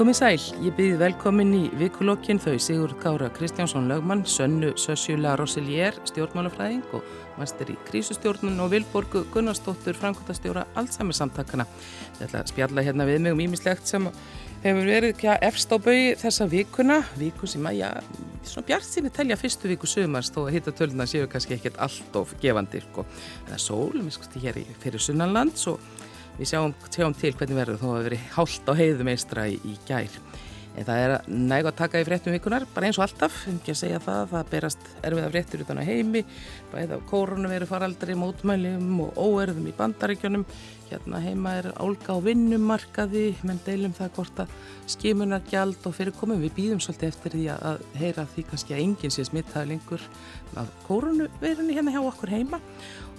Komið sæl, ég byrði velkomin í vikulokkin þau Sigur Kára Kristjánsson lögmann, Sönnu Sössjula Rosselier, stjórnmálafræðing og master í krísustjórnun og Vilborgu Gunnarsdóttur, framkvæmtastjóra Alzheimer-samtakana. Ég ætla að spjalla hérna við mig um ímislegt sem hefur verið að efst á baui þessa vikuna, viku sem að, já, svona bjart sinni telja fyrstu viku sömars þó að hitta töluna séu kannski ekkert allt of gefandir. Sko. Það er sól, mér skusti hér í fyrir Sunnanlands og Við sjáum, sjáum til hvernig verður þó að veri hálft á heiðumeistra í, í gær. En það er næg að taka í fréttum vikunar, bara eins og alltaf, um ekki að segja það, það berast erfiða fréttur utan á heimi, bæða á kórunum eru faraldri, mótmæljum og óerðum í bandaríkjónum. Hérna heima er álga á vinnumarkaði, menn deilum það hvort að skimunargjald og fyrirkomum. Við býðum svolítið eftir því að heyra því kannski að enginn sé smittaði lengur af kórunverðinni hérna hjá okkur heima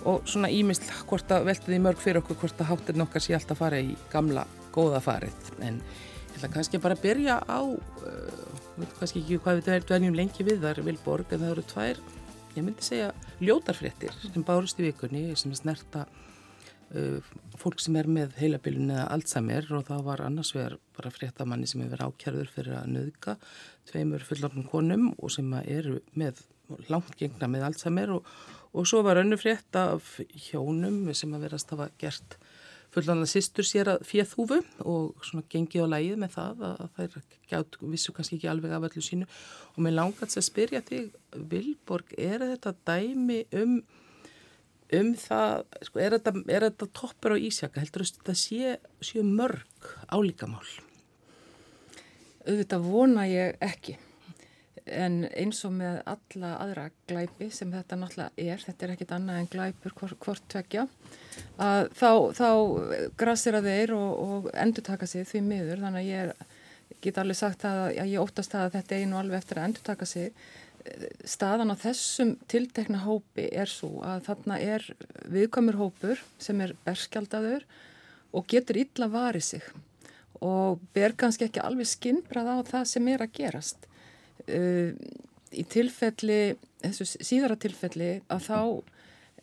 og svona ímist hvort að veltu því mörg fyrir okkur hvort að háttirn okkar sé alltaf fara í gamla góða farið. En ég ætla kannski bara að byrja á uh, kannski ekki hvað við dveljum lengi við þar Vilborg en það eru tvær ég myndi segja ljótarfréttir sem bárust í vikunni sem snerta uh, fólk sem er með heilabilun eða Alzheimer og það var annars vegar bara fréttamanni sem hefur ákjærður fyrir að nöðka tveimur fullornum konum og sem eru með langt gengna með Alzheimer og og svo var önnu frétt af hjónum sem að verast hafa gert fullan að sýstur sér að fjöðhúfu og svona gengið á lægið með það að þær gjátt, vissu kannski ekki alveg af öllu sínu. Og mér langast að spyrja þig Vilborg, er þetta dæmi um um það, sko, er þetta, er þetta toppur á Ísjaka, heldur þú að þetta sé, sé mörg álíkamál? Auðvitað vona ég ekki en eins og með alla aðra glæpi sem þetta náttúrulega er, þetta er ekkit annað en glæpur hvort, hvort tvekja, að þá, þá grassir að þeir og, og endur taka sig því miður, þannig að ég get alveg sagt að, að ég óttast að þetta einu alveg eftir að endur taka sig. Staðan á þessum tiltekna hópi er svo að þarna er viðkomur hópur sem er berskjaldadur og getur illa varið sig og ber kannski ekki alveg skinnbrað á það sem er að gerast uh, í tilfelli, þessu síðara tilfelli að þá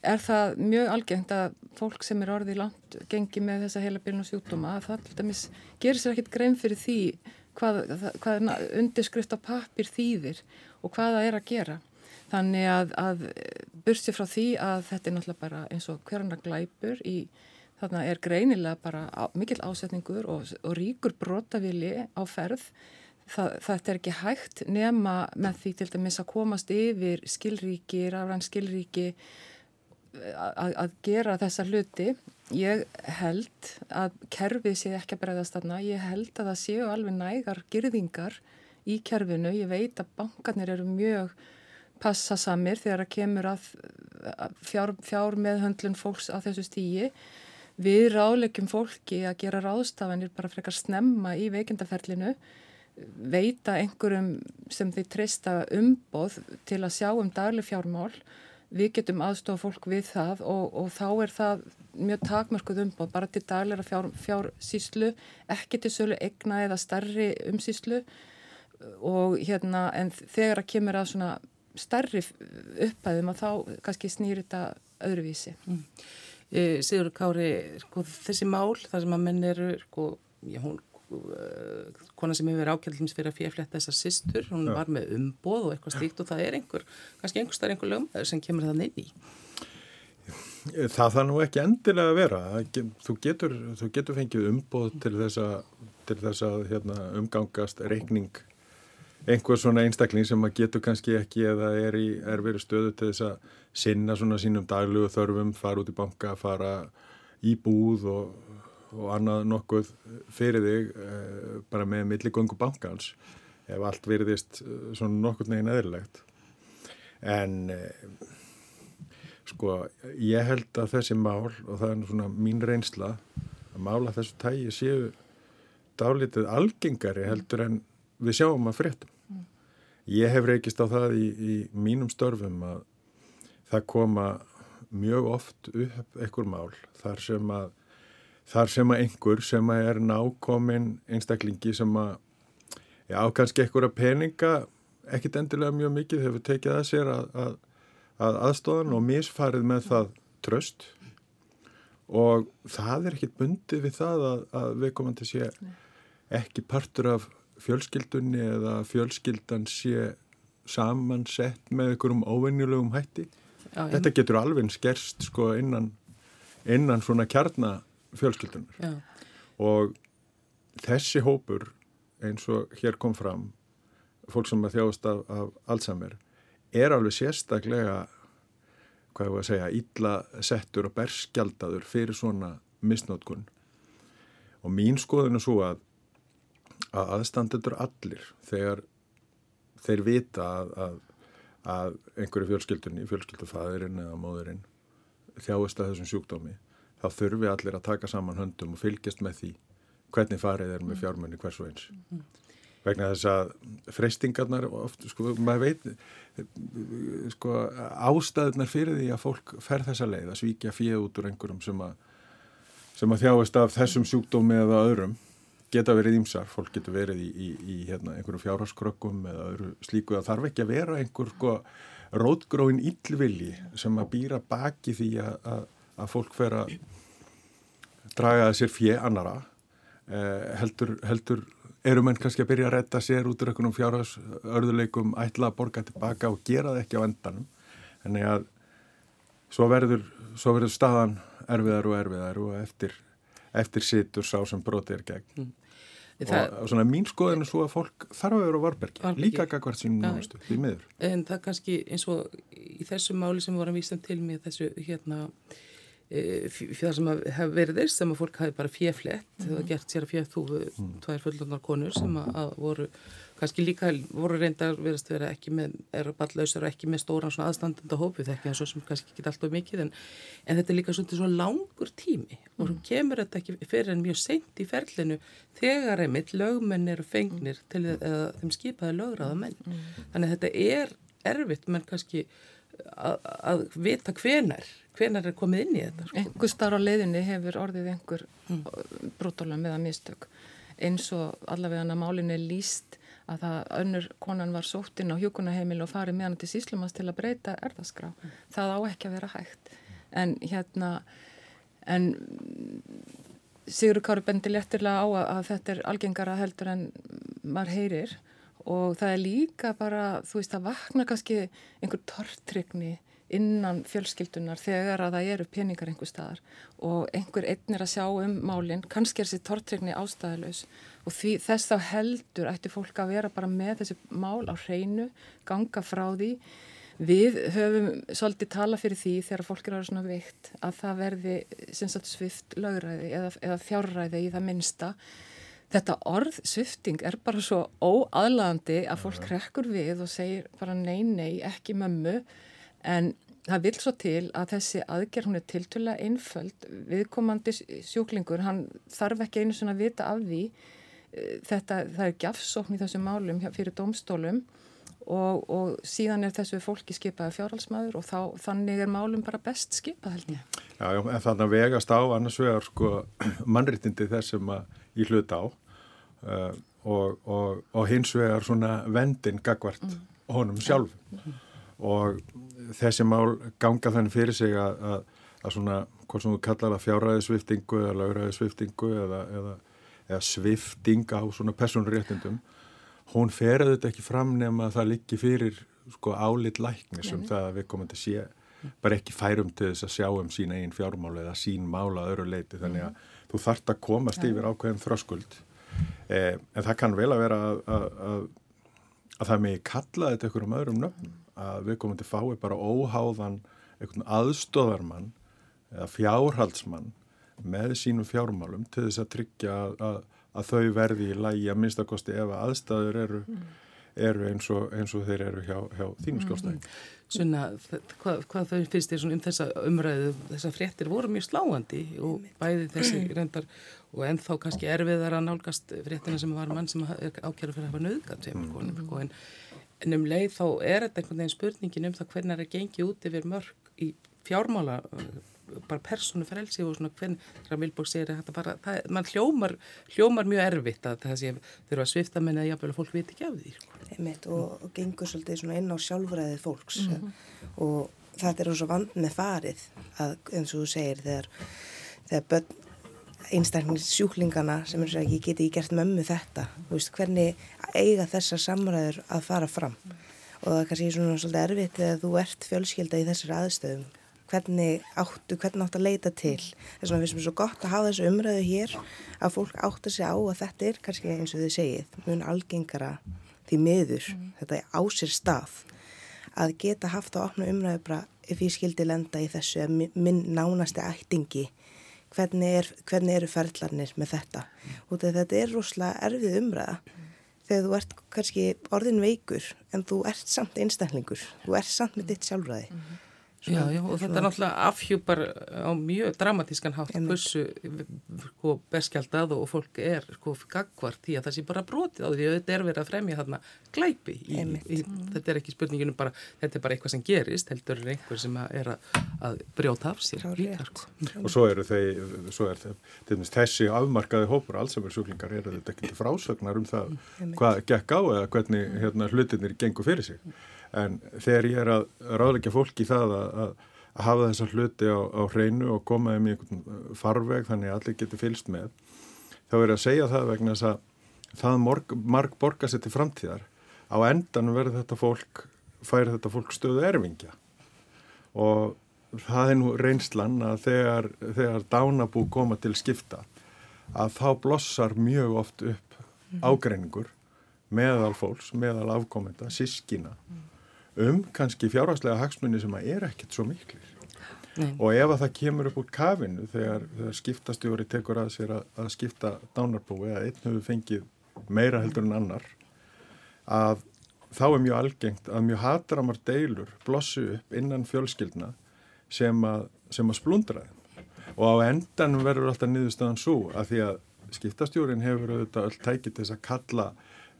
er það mjög algengt að fólk sem er orðið langt gengi með þessa heila bílun og sjúkdóma að það til dæmis gerir sér ekkit grein fyrir því hvað, hvað undirskrift á pappir þýðir og hvað það er að gera. Þannig að, að bursi frá því að þetta er náttúrulega bara eins og hverjana glæpur í þarna er greinilega bara á, mikill ásetningur og, og ríkur brotavili á ferð þetta er ekki hægt nema með því til dæmis að komast yfir skilríki, rafræn skilríki að, gera þessa hluti. Ég held að kerfið sé ekki að bregðast þarna, ég held að það séu alveg nægar girðingar í kerfinu, ég veit að bankarnir eru mjög passasamir þegar að kemur að fjár, fjár meðhöndlun fólks á þessu stígi. Við rálegjum fólki að gera ráðstafanir bara frekar snemma í veikindaferlinu veita einhverjum sem þeir treysta umboð til að sjá um dagleg fjármál. Við getum aðstofa fólk við það og, og þá er það mjög takmörkuð umboð bara til daglegra fjár, fjársýslu ekki til sölu egna eða starri umsýslu. Og hérna en þegar að kemur að svona starri upphæðum að þá kannski snýr þetta öðruvísi. Mm. e, Sigur Kári sko, þessi mál þar sem að menn eru sko, já, hún Eh, kona sem hefur verið ákjaldins fyrir að fjæfletta þessar sýstur, hún ja. var með umboð og eitthvað stíkt og það er einhver, kannski einhver starf einhver lögum sem kemur það inn í. Það það nú ekki endilega að vera. Þú getur, þú getur fengið umboð til þess að, til þess að hérna, umgangast reikning. Einhver svona einstakling sem að getur kannski ekki eða er í erfiðri stöðu til þess að sinna svona sínum daglugu þörfum, fara út í banka, fara í búð og og annað nokkuð fyrir þig uh, bara með milligöngu bankans ef allt virðist uh, svona nokkuð neginn eðlilegt. En uh, sko ég held að þessi mál og það er svona mín reynsla að mála þessu tægi séu dálítið algengari heldur en við sjáum að fréttum. Ég hef reykist á það í, í mínum störfum að það koma mjög oft upp einhver mál þar sem að þar sem að einhver sem að er nákomin einstaklingi sem að já, kannski einhverja peninga ekkit endilega mjög mikið hefur tekið að sér að, að, að aðstofan og misfarið með það tröst og það er ekkit bundið við það að, að við komum til sé ekki partur af fjölskyldunni eða fjölskyldan sé samansett með einhverjum óvenjulegum hætti. Já, Þetta getur alveg skerst sko innan, innan svona kjarnafjölskyldunar Já. og þessi hópur eins og hér kom fram fólk sem að þjáast af, af Alzheimer er alveg sérstaklega hvað ég var að segja, ítla settur og berskjaldadur fyrir svona misnótkun og mín skoðun er svo að að aðstandendur allir þegar þeir vita að, að, að einhverju fjölskyldunni, fjölskyldufæðurinn eða móðurinn þjáist að þessum sjúkdómi þá þurfi allir að taka saman höndum og fylgjast með því hvernig farið er með fjármunni hvers og eins. Mm. vegna þess að freystingarnar oft, sko, maður veit sko, ástæðunar fyrir því að fólk fer þessa leið að svíkja fjöð út úr einhverjum sem að, sem að þjáist af þessum sjúkdómi eða öðrum geta verið ímsar, fólk getur verið í, í, í hérna, einhverju fjárháskrökkum eða öðru slíku, það þarf ekki að vera einhver sko, rótgróin íllvilji sem að býra baki því að, að, fólk fer að draga sér fjö annara eh, heldur, heldur eru menn kannski að byrja að retta sér út úr einhvernum fjárhásörðuleikum ætla að borga tilbaka og gera það ekki á endanum en að svo verður, svo verður staðan erfiðar og erfiðar og eftir eftir situr sá sem broti er gegn mm. Það, og svona mín skoðin er svo að fólk þarf að vera á varbergi, líka gagvart sínum náðustu, því miður. En það kannski eins og í þessu máli sem vorum vísum til með þessu hérna það sem hefur verið þess sem að fólk hafi bara fjeflett, mm -hmm. það gert sér að fjef þú mm. tvær fullundar konur sem að, að voru kannski líka voru reyndar verðast vera ekki með, er ballausar og ekki með stóran svona aðstandenda hópu þekki eins og sem kannski ekki alltaf mikið en, en þetta er líka svona, svona langur tími og mm. kemur þetta ekki fyrir en mjög seint í ferlinu þegar einmitt lögmenn eru fengnir til að þeim skipaði lögraða menn mm. þannig að þetta er erfitt menn kannski að, vita hvenar hvenar er komið inn í þetta sko. einhver starf á leiðinni hefur orðið einhver mm. brútóla meða mistök eins og allavega að málinu er líst að það önnur konan var sótt inn á hjókunaheimil og farið með hann til síslumans til að breyta erðaskrá. Mm. Það á ekki að vera hægt. En hérna, en Sigur Káru bendi léttilega á að þetta er algengara heldur en maður heyrir og það er líka bara, þú veist, að vakna kannski einhver tortrykni innan fjölskyldunar þegar að það eru peningar einhver staðar og einhver einn er að sjá um málinn, kannski er þessi tortrykni ástæðilegs og því, þess þá heldur ætti fólk að vera bara með þessi mál á hreinu, ganga frá því. Við höfum svolítið tala fyrir því þegar fólk eru svona veikt að það verði svift lögræði eða, eða fjárræði í það minsta. Þetta orð svifting er bara svo óaðlandi að fólk rekkur við og segir bara nei, nei, ekki mömmu. En það vil svo til að þessi aðgerð hún er tiltöla einföld. Viðkomandi sjúklingur, hann þarf ekki einu svona vita af því. Þetta, það er gjafsókn í þessum málum fyrir domstólum og, og síðan er þessu fólki skipaði fjárhalsmaður og þá, þannig er málum bara best skipað held ég. Já en þannig að vegast á annars vegar sko mannriktindi þessum að í hlut á uh, og, og, og hins vegar svona vendin gagvart mm. honum sjálf mm. og þessi mál ganga þannig fyrir sig að, að, að svona, hvort sem þú kallar það fjárræðisviftingu eða lauræðisviftingu eða, eða eða svifting á svona personréttindum hún fer auðvitað ekki fram nema að það liggi fyrir sko álit læknis um það að við komum til að sé bara ekki færum til þess að sjá um sín einn fjármála eða sín mála öðru leiti þannig að mm. Þú þart að komast yfir ákveðin þröskuld. Eh, en það kann vel að vera að, að, að, að það megi kalla þetta ykkur um öðrum nöfnum. Að við komum til fái bara óháðan einhvern aðstóðarmann eða fjárhaldsmann með sínum fjármálum til þess að tryggja að, að, að þau verði í lægi að minnstakosti ef að aðstæður eru, mm. Eru eins, og, eins og þeir eru hjá, hjá þínum skjóstæðin. Mm. Svona, hvað, hvað þau finnst þér um þessa umræðu, þessa fréttir voru mjög sláandi og bæði þessi reyndar og ennþá kannski erfiðar að nálgast fréttina sem var mann sem ákjæra fyrir að hafa nöðgat sem mm. konum, sko, en, en um leið þá er þetta einhvern veginn spurningin um það hvernig það er gengið út yfir mörg í fjármála bara persónu frelsi og svona hvern þegar Vilborg segir að þetta bara, það, mann hljómar hljómar mjög erfitt að það sé þurfa að svifta menn að jáfnvel að fólk veit ekki af því sko. Einmitt, og, og gengur svolítið svona inn á sjálfræðið fólks mm -hmm. og þetta er svo vand með farið að eins og þú segir þegar, þegar börn einstaknings sjúklingana sem er að ég geti ekki gert mömmu þetta, veist, hvernig eiga þessar samræður að fara fram og það er kannski svona svolítið erfitt þegar þú ert fjölskylda í þessari aðstöðum hvernig áttu, hvernig áttu að leita til. Þess að við finnst svo gott að hafa þessu umræðu hér að fólk áttu sig á að þetta er kannski eins og þið segið mun algengara því miður mm. þetta er á sér stað að geta haft að opna umræðu bara ef ég skildi lenda í þessu minn nánasti ættingi. Hvernig, er, hvernig eru ferðlarnir með þetta? Og þetta er rosalega erfið umræða. Þegar þú ert kannski orðin veikur en þú ert samt einstaklingur þú ert samt með ditt sjálfræði. Mm -hmm. Já, já, og þetta er náttúrulega afhjúpar á mjög dramatískan hátt hversu sko, beskjaldað og fólk er sko gagvart í að það sé bara brotið á því að þetta er verið að fremja þarna glæpi í, í, þetta er ekki spurninginu bara, þetta er bara eitthvað sem gerist heldur er einhver sem er að, að brjóta af sér sko. Og svo eru þeir, svo er þeir þessi afmarkaði hópur allsefnarsjúklingar eru þetta ekki frásögnar um það hvað gekk á eða hvernig hérna, hlutinir gengur fyrir sig en þegar ég er að ráðleika fólki það að, að, að hafa þessa hluti á, á hreinu og koma um í einhvern farveg þannig að allir getur fylst með þá er að segja það vegna þess að það morg, marg borgar sér til framtíðar. Á endan verður þetta fólk færi þetta fólk stöðu erfingja. Og það er nú reynslan að þegar, þegar dánabú koma til skipta að þá blossar mjög oft upp mhm. ágreiningur meðal fólks, meðal afkomenda, sískina mm um kannski fjárhagslega hagsmunni sem að er ekkert svo Nei. og ef að það kemur upp úr kafinu þegar, þegar skiptastjóri tekur að sér að, að skipta dánarbúi eða einn hefur fengið meira heldur en annar að þá er mjög algengt að mjög hatramar deilur blossu upp innan fjölskyldna sem að, sem að splundra þeim. Og á endan verður alltaf niðurstöðan svo að því að skiptastjórin hefur auðvitað öll tækið til þess að kalla,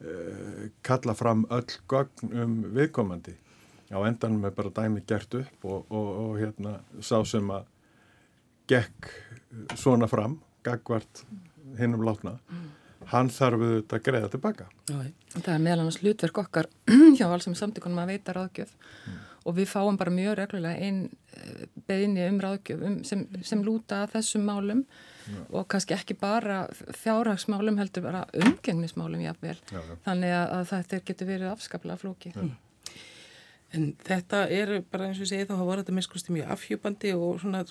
uh, kalla fram öll gögn um viðkomandi á endanum er bara dæmi gert upp og, og, og hérna sá sem að gekk svona fram, gagvart hinnum látna, hann þarf auðvitað að greiða tilbaka. Já, það er meðal annars hlutverk okkar hjá alls sem samtíkunum að veita ráðgjöf mm. og við fáum bara mjög reglulega einn eh, beðinni um ráðgjöf um, sem, sem lúta þessum málum Já. og kannski ekki bara fjárhagsmálum heldur bara umgengnismálum jáfnvel, Já, þannig að, að þetta getur verið afskaplega flóki. Mm. En þetta er bara eins og ég segi þá hafa voruð þetta miskusti mjög afhjúpandi og svona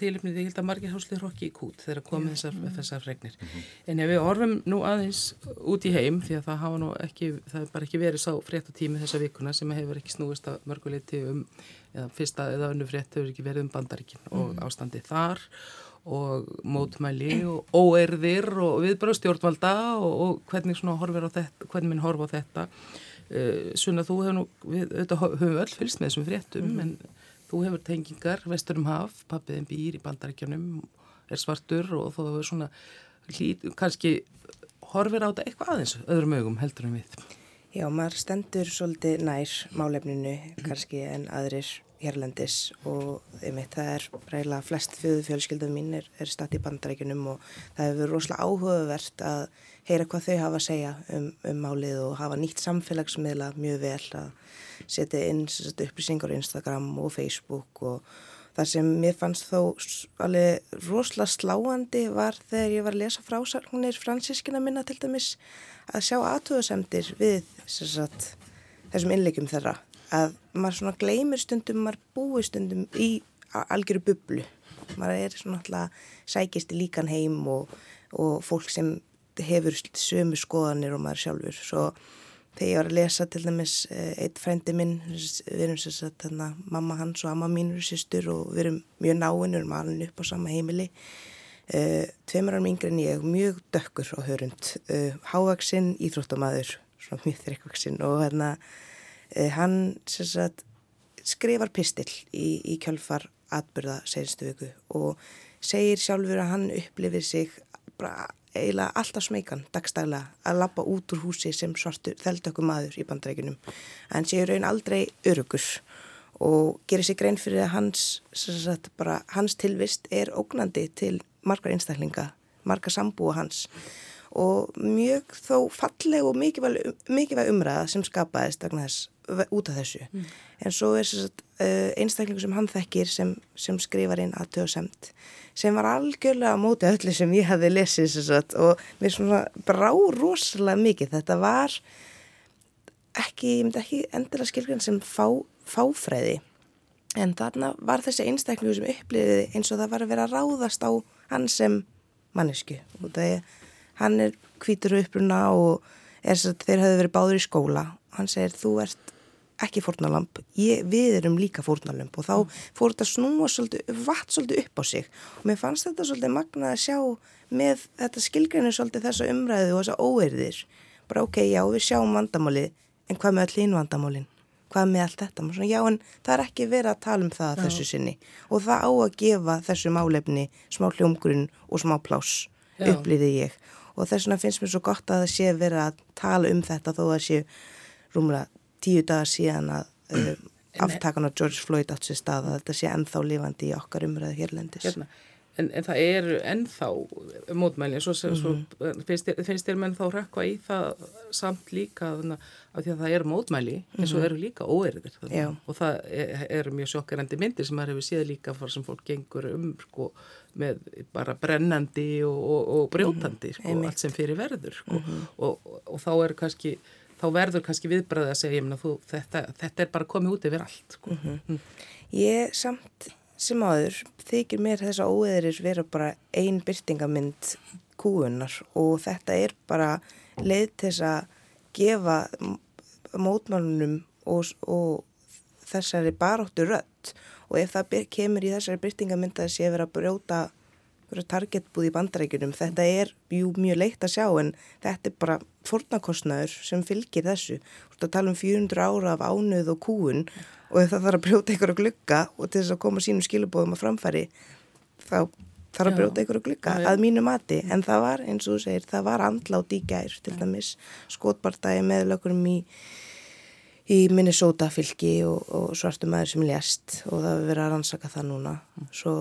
tilipnið ég held að margir hásli hrokki í kút þegar komið þessar, mm. þessar fregnir. Mm -hmm. En ef við orfum nú aðeins út í heim því að það hafa nú ekki, það er bara ekki verið sá fréttatími þessa vikuna sem hefur ekki snúist að mörguleiti um, eða fyrsta eða önnu frétt hefur ekki verið um bandaríkin mm. og ástandi þar og mótmæli og óerðir og viðbara stjórnvalda og, og hvernig svona horfir á þetta, hvernig minn horfa á þetta Uh, Sunna, þú hefur nú, við höfum öll fylgst með þessum fréttum, mm. en þú hefur tengingar vestur um haf, pappiðin býr í bandarækjanum, er svartur og þú hefur svona hlýt, kannski horfir á þetta eitthvað aðeins öðrum augum heldur en við. Já, maður stendur svolítið nær málefninu kannski en aðrir hérlendis og einmitt það er reyla flest fjöðu fjölskyldum mín er, er statt í bandarækjunum og það hefur rosalega áhugavert að heyra hvað þau hafa að segja um, um málið og hafa nýtt samfélagsmiðla mjög vel að setja inn upplýsingar á Instagram og Facebook og það sem mér fannst þó alveg rosalega sláandi var þegar ég var að lesa frásagnir fransískina minna til dæmis að sjá aðtöðasemdir við sagt, þessum innleikum þeirra að maður svona gleymir stundum, maður búi stundum í algjöru bublu. Maður er svona alltaf sækist í líkan heim og, og fólk sem hefur sömu skoðanir og maður sjálfur. Svo þegar ég var að lesa til dæmis eh, eitt frændi minn, við erum sér satt hérna, mamma hans og amma mín eru sýstur og við erum mjög náinn, við erum alveg upp á sama heimili. Uh, tveimur árum yngre en ég, mjög dökkur á hörund, uh, hávaksinn, íþróttamæður, svona mjög þreikvaksinn og hérna Eh, hann sagt, skrifar pistil í, í kjálfar atbyrða senstu viku og segir sjálfur að hann upplifir sig eiginlega alltaf smeikan dagstæla að lappa út úr húsi sem svartur þeldökkum maður í bandreikinum en séu raun aldrei örugur og gerir sig grein fyrir að hans, sagt, bara, hans tilvist er ógnandi til margar einstaklinga, margar sambúa hans. Og mjög þó falleg og mikilvæg umræða sem skapaðist vegna þess út af þessu. Mm. En svo er sagt, uh, einstaklingu sem hann þekkir sem, sem skrifar inn aðtöðasemt sem var algjörlega á móti öllu sem ég hafði lesið sagt, og mér svona brá rosalega mikið. Þetta var ekki, ég myndi ekki endilega skilgjörn sem fá, fáfræði en þarna var þessi einstaklingu sem upplifiði eins og það var að vera að ráðast á hann sem mannesku og það er, hann er kvítur uppruna og er þess að þeir hafi verið báður í skóla hann segir þú ert ekki fórnalamp, við erum líka fórnalamp og þá mm. fór þetta snúa svolítið, vatn svolítið upp á sig. Og mér fannst þetta svolítið magnað að sjá með þetta skilgrinni svolítið þessa umræðu og þessa óerðir bara ok, já við sjáum vandamáli en hvað með allir innvandamálin hvað með allt þetta, Svona, já en það er ekki verið að tala um það já. þessu sinni. Og það á að gefa þessu málefni smá hljómgrunn og smá plás upplýði ég. Og þess vegna finnst mér svo gott að það sé verið að tala um þetta þó að sé rúmlega tíu dagar síðan að uh, aftakan á George Floyd átt sér stað að þetta sé ennþá lifandi í okkar umræðu hérlendis. Hérna. En, en það er ennþá mótmæli, svo, mm -hmm. svo mhm. finnst, þér, finnst þér menn þá rekka í það samt líka af því að það er mótmæli en svo mhm. eru líka óerðir og það er, er mjög sjokkerandi myndir sem maður hefur séð líka for sem fólk gengur um sko, með bara brennandi og, og, og brjótandi sko, allt sem fyrir verður sko, mm -hmm. og, og þá er kannski þá verður kannski viðbræðið að segja mena, þú, þetta, þetta er bara komið út yfir allt sko. mm -hmm. Ég samt sem áður þykir mér þessa óeðurir vera bara ein byrtingamind kúunar og þetta er bara leið til þess að gefa mótmálunum og, og þessari baróttu rött og ef það kemur í þessari byrtingamind að sé vera að brjóta targetbúð í bandarækjunum. Þetta er jú, mjög leitt að sjá en þetta er bara fornakostnaður sem fylgir þessu. Þú ert að tala um 400 ára af ánuð og kúun og það þarf að brjóta ykkur að glugga og til þess að koma sínum skilubóðum að framfæri þá þarf að brjóta ykkur að glugga Já. að mínu mati. En það var eins og þú segir, það var andlátt í gær til dæmis skotbardagi meðlökurum í í Minnesota fylki og, og svartum maður sem lést og það hefur verið að rannsaka það núna. Svo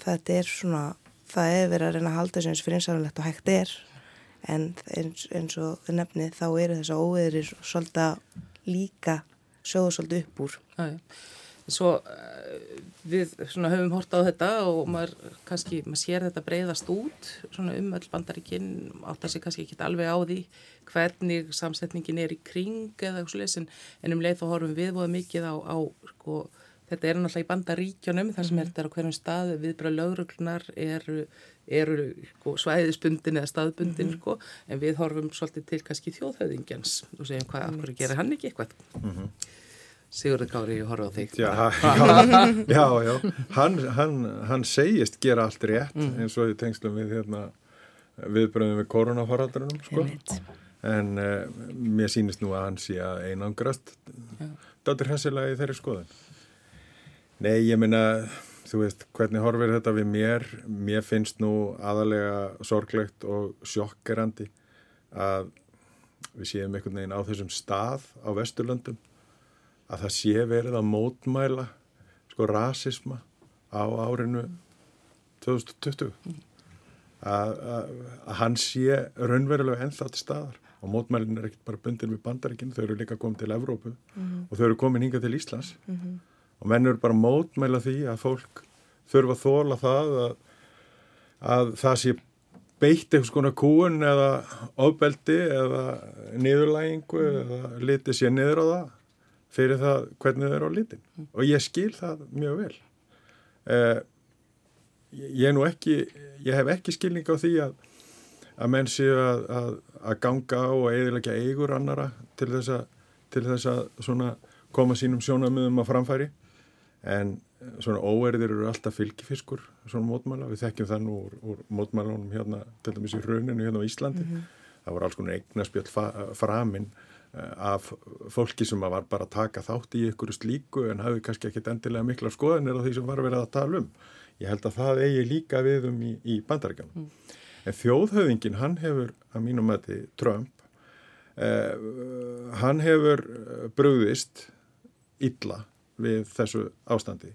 þetta er svona það er verið að reyna að halda þessu eins fyrirsamlegt og hægt er en eins, eins og nefnið þá eru þess að óeðrir svolítið líka sjóðu svolítið upp úr. Æ, Svo eh, við höfum hort á þetta og maður kannski, maður sér þetta breyðast út um öll bandaríkinn átt að sé kannski ekki alveg á því hvernig samsetningin er í kring eða eitthvað sless en, um leið þá horfum við voða mikið á, á sko Þetta er náttúrulega í bandaríkjónum þar sem mm -hmm. er þetta á hverjum stað viðbra lauruglunar eru, eru sko, svæðisbundin eða staðbundin mm -hmm. sko, en við horfum svolítið til kannski þjóðhauðingjans og segjum hvað, af hverju gerir hann ekki eitthvað? Mm -hmm. Sigurður Gári, ég horfa á þig. Já, já, já, já. Hann, hann, hann segist gera allt rétt mhm. eins og í tengslum við hérna, viðbröðum við koronafaraldrunum sko. en uh, mér sýnist nú að hann sé að einangrast dátir hessilega í þeirri skoðun. Nei, ég minna, þú veist, hvernig horfir þetta við mér? Mér finnst nú aðalega sorglegt og sjokkerandi að við séum einhvern veginn á þessum stað á Vesturlöndum að það sé verið að mótmæla sko rasisma á árinu 2020 að, að, að hann sé raunverulega ennþá til staðar og mótmælin er ekkert bara bundin við bandaríkinu, þau eru líka komið til Evrópu mm -hmm. og þau eru komið hinga til Íslands mm -hmm og menn eru bara mótmæla því að fólk þurfa að þóla það að, að það sé beitt eitthvað svona kúun eða ofbeldi eða niðurlægingu eða liti sé niður á það fyrir það hvernig þau eru á litin og ég skil það mjög vel. Eh, ég, ekki, ég hef ekki skilning á því að, að menn séu að, að, að ganga á og eðilegja eigur annara til þess að til þess að koma sínum sjónamöðum að framfæri en eh, svona óerðir eru alltaf fylgifiskur svona mótmála, við þekkjum það nú úr, úr mótmálunum hérna, til dæmis í rauninu hérna á Íslandi, mm -hmm. það voru alls konar eignaspjöld framinn eh, af fólki sem var bara að taka þátt í ykkur slíku en hafi kannski ekkit endilega mikla skoðanir á því sem var verið að tala um ég held að það eigi líka við um í, í bandaríkjum mm. en þjóðhauðingin hann hefur að mínum að þið Trump eh, hann hefur brúðist illa við þessu ástandi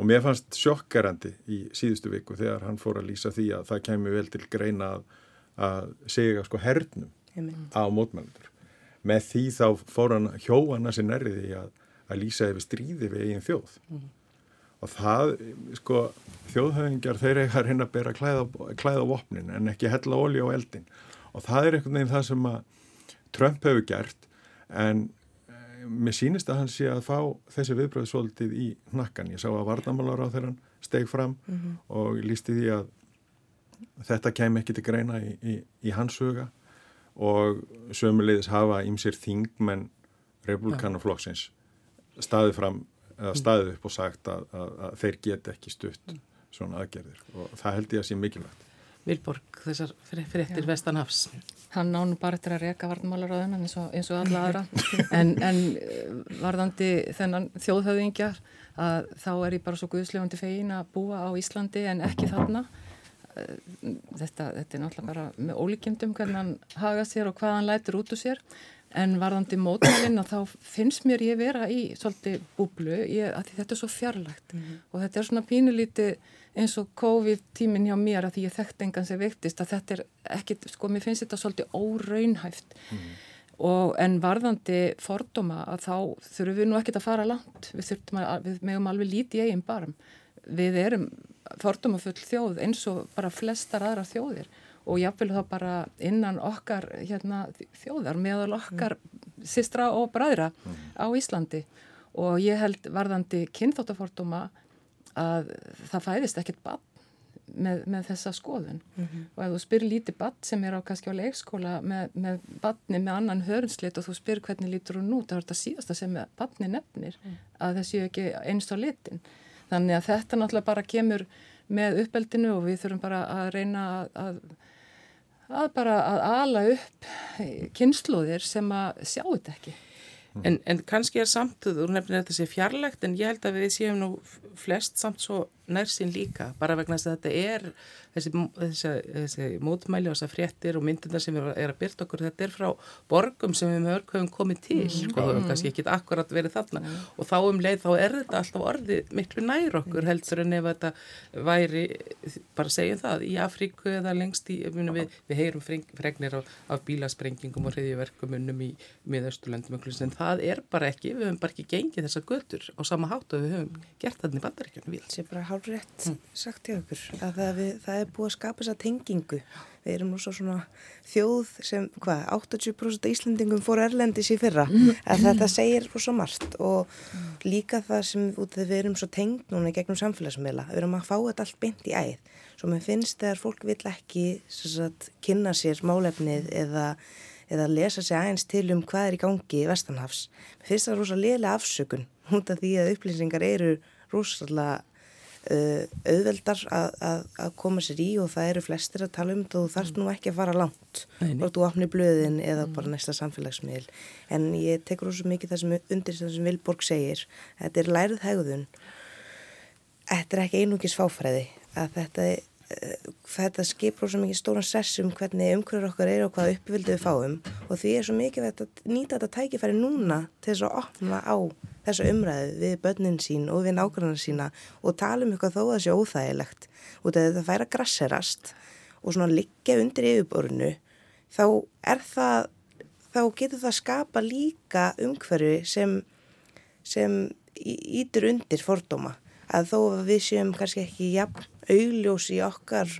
og mér fannst sjokkerandi í síðustu viku þegar hann fór að lýsa því að það kemur vel til greina að, að segja sko hernum Amen. á mótmælendur með því þá fór hann hjóana sér nærriði að, að lýsa yfir stríði við eigin þjóð mm. og það, sko þjóðhauðingjar þeir eiga að reyna að bera klæða, klæða vopnin en ekki hella ólí á eldin og það er einhvern veginn það sem að Trump hefur gert en mér sínist að hann sé að fá þessi viðbröðsvoldið í nakkan ég sá að vardamálar á þeirran steg fram mm -hmm. og lísti því að þetta kem ekki til greina í, í, í hans huga og sömulegis hafa ímsir þingmenn republikanaflokksins staðið fram eða staðið upp og sagt að, að, að þeir get ekki stutt svona aðgerðir og það held ég að sé mikilvægt. Vilborg, þessar fréttir Vestanhafs. Hann nánu bara eftir að reyka varnmálaráðun eins, eins og alla aðra. En, en eh, varðandi þennan þjóðhauðingjar að þá er ég bara svo guðslefandi fegin að búa á Íslandi en ekki þarna. Þetta, þetta er náttúrulega bara með ólíkjumdum hvernig hann haga sér og hvað hann lætur út úr sér. En varðandi mótmælinn að þá finnst mér ég vera í svolítið búblu ég, þetta er svo fjarlægt. Mm -hmm. og þetta er svona pínulíti eins og COVID tímin hjá mér að því ég þekkt engan sem veiktist að þetta er ekkit, sko mér finnst þetta svolítið óraunhæft. Mm og en varðandi fordóma að þá þurfum við nú ekkit að fara langt. Við þurfum að, við meðum alveg lítið eigin barm. Við erum fordómafull þjóð eins og bara flestar aðra þjóðir. Og jáfnvel þá bara innan okkar hérna, þjóðar meðal okkar mm. sistra og bræðra mm. á Íslandi. Og ég held varðandi kynþóttafordóma að það fæðist ekkert bann með, með þessa skoðun mm -hmm. og ef þú spyrir lítið bann sem er á kannski á leikskóla með, með banni með annan hörnslit og þú spyrir hvernig lítur hún út þá er þetta síðasta sem banni nefnir mm. að þessi ekki einst á litin Þannig að þetta náttúrulega bara kemur með uppeldinu og við þurfum bara að reyna að, að, að bara að ala upp kynnslóðir sem að sjá þetta ekki. En, en kannski er samtuð, úr nefnir þetta sé fjarlægt en ég held að við séum nú flest samt svo nærsinn líka bara vegna þess að þetta er þessi, þessi, þessi mótmæli og þessar fréttir og myndina sem er, er að byrta okkur þetta er frá borgum sem við mörg höfum komið til mm. sko, mm. kannski ekki akkurat verið þarna mm. og þá um leið þá er þetta alltaf orðið miklu nær okkur mm. heldur en ef þetta væri bara segjum það í Afríku eða lengst í við, við heyrum fregnir af, af bílasprengingum og hriðiverkum unnum í miðausturlöndum en það er bara ekki, við höfum bara ekki gengið þessa götur á sama hátu við höfum gert þarna í bandaríkjana mm. sagt hjá okkur að það, við, það er búið að skapa þessa tengingu. Við erum nú svo svona þjóð sem, hvað, 80% Íslandingum fór Erlendis í fyrra mm. að þetta segir svo margt og líka það sem út þegar við erum svo tengd núna gegnum samfélagsmiðla, við erum að fá þetta allt beint í æð. Svo mér finnst þegar fólk vil ekki sagt, kynna sér málefnið eða eða lesa sig aðeins til um hvað er í gangi í Vestanhafs. Mér finnst það rosa liðlega afsökun út af því að upplýsingar eru rosalega auðveldar að, að, að koma sér í og það eru flestir að tala um þetta og þú þarfst nú ekki að fara langt. Og þú opni blöðin eða mm. bara næsta samfélagsmiðl en ég tekur ósað mikið það sem undir það sem Vilborg segir. Þetta er lærið hegðun. Þetta er ekki einungis fáfræði. Að þetta er þetta skipur svo mikið stóran sess um hvernig umhverjur okkar eru og hvaða uppvildu við fáum. Og því er svo mikið að nýta þetta tækifæri núna til þess að opna á þessa umræðu við börnin sín og við nákvæmlega sína og tala um eitthvað þó að það sé óþægilegt. Og þetta færa grasserast og svona liggja undir yfirborinu þá er það þá getur það skapa líka umhverju sem sem ítur undir fordóma. Að þó að við séum kannski ekki jafn augljós í okkar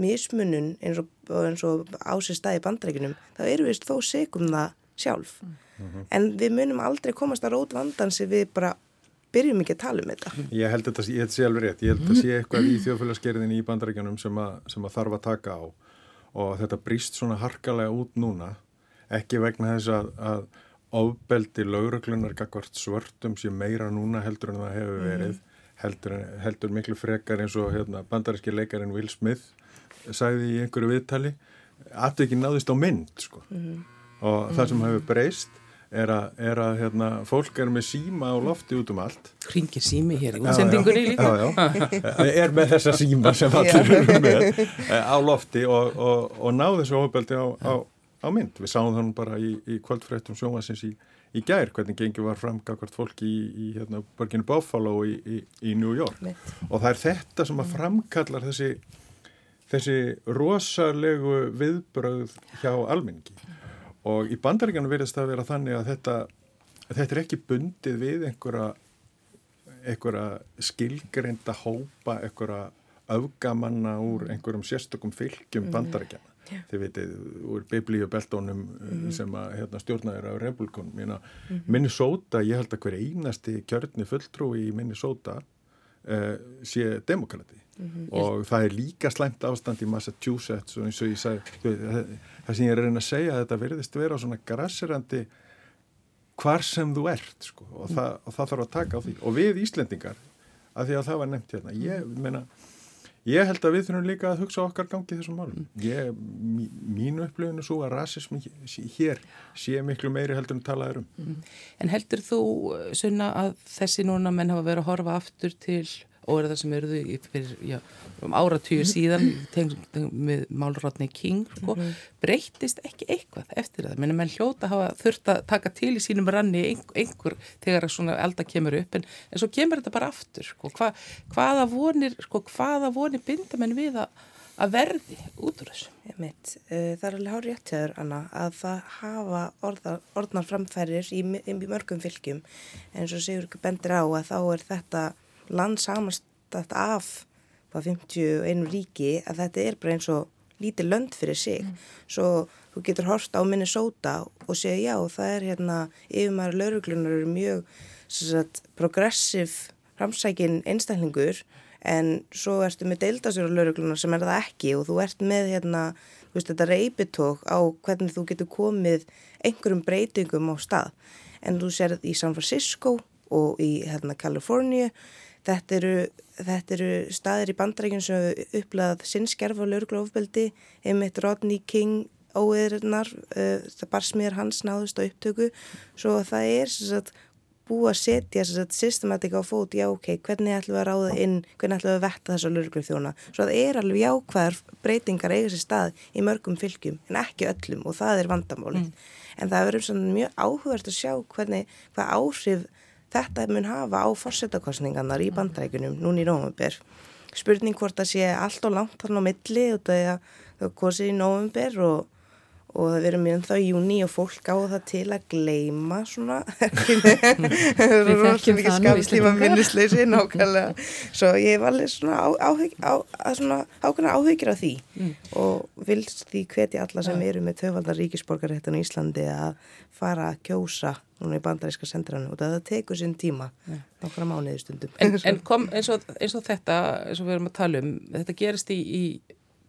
mismunun eins og, eins og ásist staði bandreikinum, þá eru við þó segum það sjálf. Mm -hmm. En við munum aldrei komast að rót vandan sem við bara byrjum ekki að tala um þetta. Ég held að þetta ég held sé alveg rétt. Ég held að þetta sé eitthvað í þjóðfélagsgerðinni í bandreikinum sem, sem að þarf að taka á og þetta brýst svona harkalega út núna, ekki vegna þess að, að ofbeldi lauruglunar gagvart svörtum sem meira núna heldur en það hefur mhm. verið. Heldur, heldur miklu frekar eins og hérna, bandaríski leikarinn Will Smith sagði í einhverju viðtali að ekki náðist á mynd sko. mm -hmm. Og mm. það sem hefur breyst er að, er að hérna, fólk er með síma á lofti út um allt. Ringir sími hér í útsendingunni líka? Já, já. er með þessa síma sem allir eru með á lofti og, og, og náðu þessu ofbeldi á, á, á mynd. Við sáum þannig bara í, í kvöldfrættum sjónvarsins í í gær hvernig gengi var framgakvart fólki í, í hérna, borginu Buffalo í, í, í New York. Mitt. og það er þetta sem að mm. framkallar þessi, þessi rosalegu viðbröð hjá almenningi og í bandaríkanu verðist það að vera þannig að þetta, þetta er ekki bundið við einhverja, einhverja skilgreinda hópa, einhverja öfgamanna úr einhverjum sérstökum fylgjum mm. bandaríkjana. Yeah. Þið veitir, úr biblíubeltónum mm. sem að hérna, stjórnaður á Republikon. Mm. Minnesota, ég held að hver einasti kjörni fulltrúi í Minnesota uh, sé demokrati. -hmm. og það er líka slæmt ástand í Massachusetts og eins og ég sagði það sem ég er að reyna að segja að þetta verðist vera svona grassirandi hvar sem þú ert sko, og, mm. það, og það þarf að taka á því og við Íslendingar, af því að það var nefnt hérna, ég meina Ég held að við þurfum líka að hugsa okkar gangi þessum málum. Ég, mínu upplöfinu svo að rasismi hér sé miklu meiri heldur en talaður um. En heldur þú, Sunna, að þessi núna menn hafa verið að horfa aftur til er það sem eruðu fyrir já, um áratýju síðan með málrotni King sko, -hmm. breytist ekki eitthvað eftir það menn menn hljóta hafa þurft að taka til í sínum ranni einhver, þegar svona elda kemur upp en, en svo kemur þetta bara aftur sko, hva, hvaða vonir sko, hvaða vonir binda menn við að að verði út úr þessu. Mitt, uh, það er alveg hár réttöður, Anna, að það hafa orðar, orðnar framfærir í, í mörgum fylgjum en svo segur ekki bendir á að þá er þetta land samanstætt af 51 ríki að þetta er bara eins og lítið lönd fyrir sig mm. svo þú getur horst á Minnesota og segja já það er hérna yfirmæri lauruglunar eru mjög sagt, progressiv framsækin einstaklingur en svo ertu með deildasjóra lauruglunar sem er það ekki og þú ert með hérna veist, þetta reypitók á hvernig þú getur komið einhverjum breytingum á stað en þú sér í San Francisco og í hérna Kaliforníu Þetta eru, þetta eru staðir í bandrækjum sem hefur upplegað sinnskerf á laurglófbeldi, einmitt Rodney King óeðrinnar, uh, það bar smiður hans náðust á upptöku, svo það er sagt, búið að setja sagt, systematika á fót, já ok, hvernig ætlum við að ráða inn, hvernig ætlum við að vetta þessa laurglófþjóna, svo það er alveg jákvæðar breytingar eiga sér stað í mörgum fylgjum en ekki öllum og það er vandamálið. Mm. En það verður mjög áhugverð að sjá hvernig, hvað áhrif þetta mun hafa á fórsetakostningarnar í bandrækjunum núni í nógumber. Spurning hvort það sé allt og langt hann á milli og það kosið í nógumber og og það verður mjög þá í júni og fólk á það til að gleima svona það er rosalega ekki skafslíma minnisleysi nákvæmlega. Svo ég var alveg svona, ákveðna áhugir á því. Mm. og vilst því hveti alla sem eru með töfaldar ríkisborgarréttan í Íslandi að fara að kjósa núna í bandaríska sendranu og það tekur sinn tíma ja. nokkra mánuði stundum. En, en kom eins og, eins og þetta eins og við erum að tala um þetta gerist í, í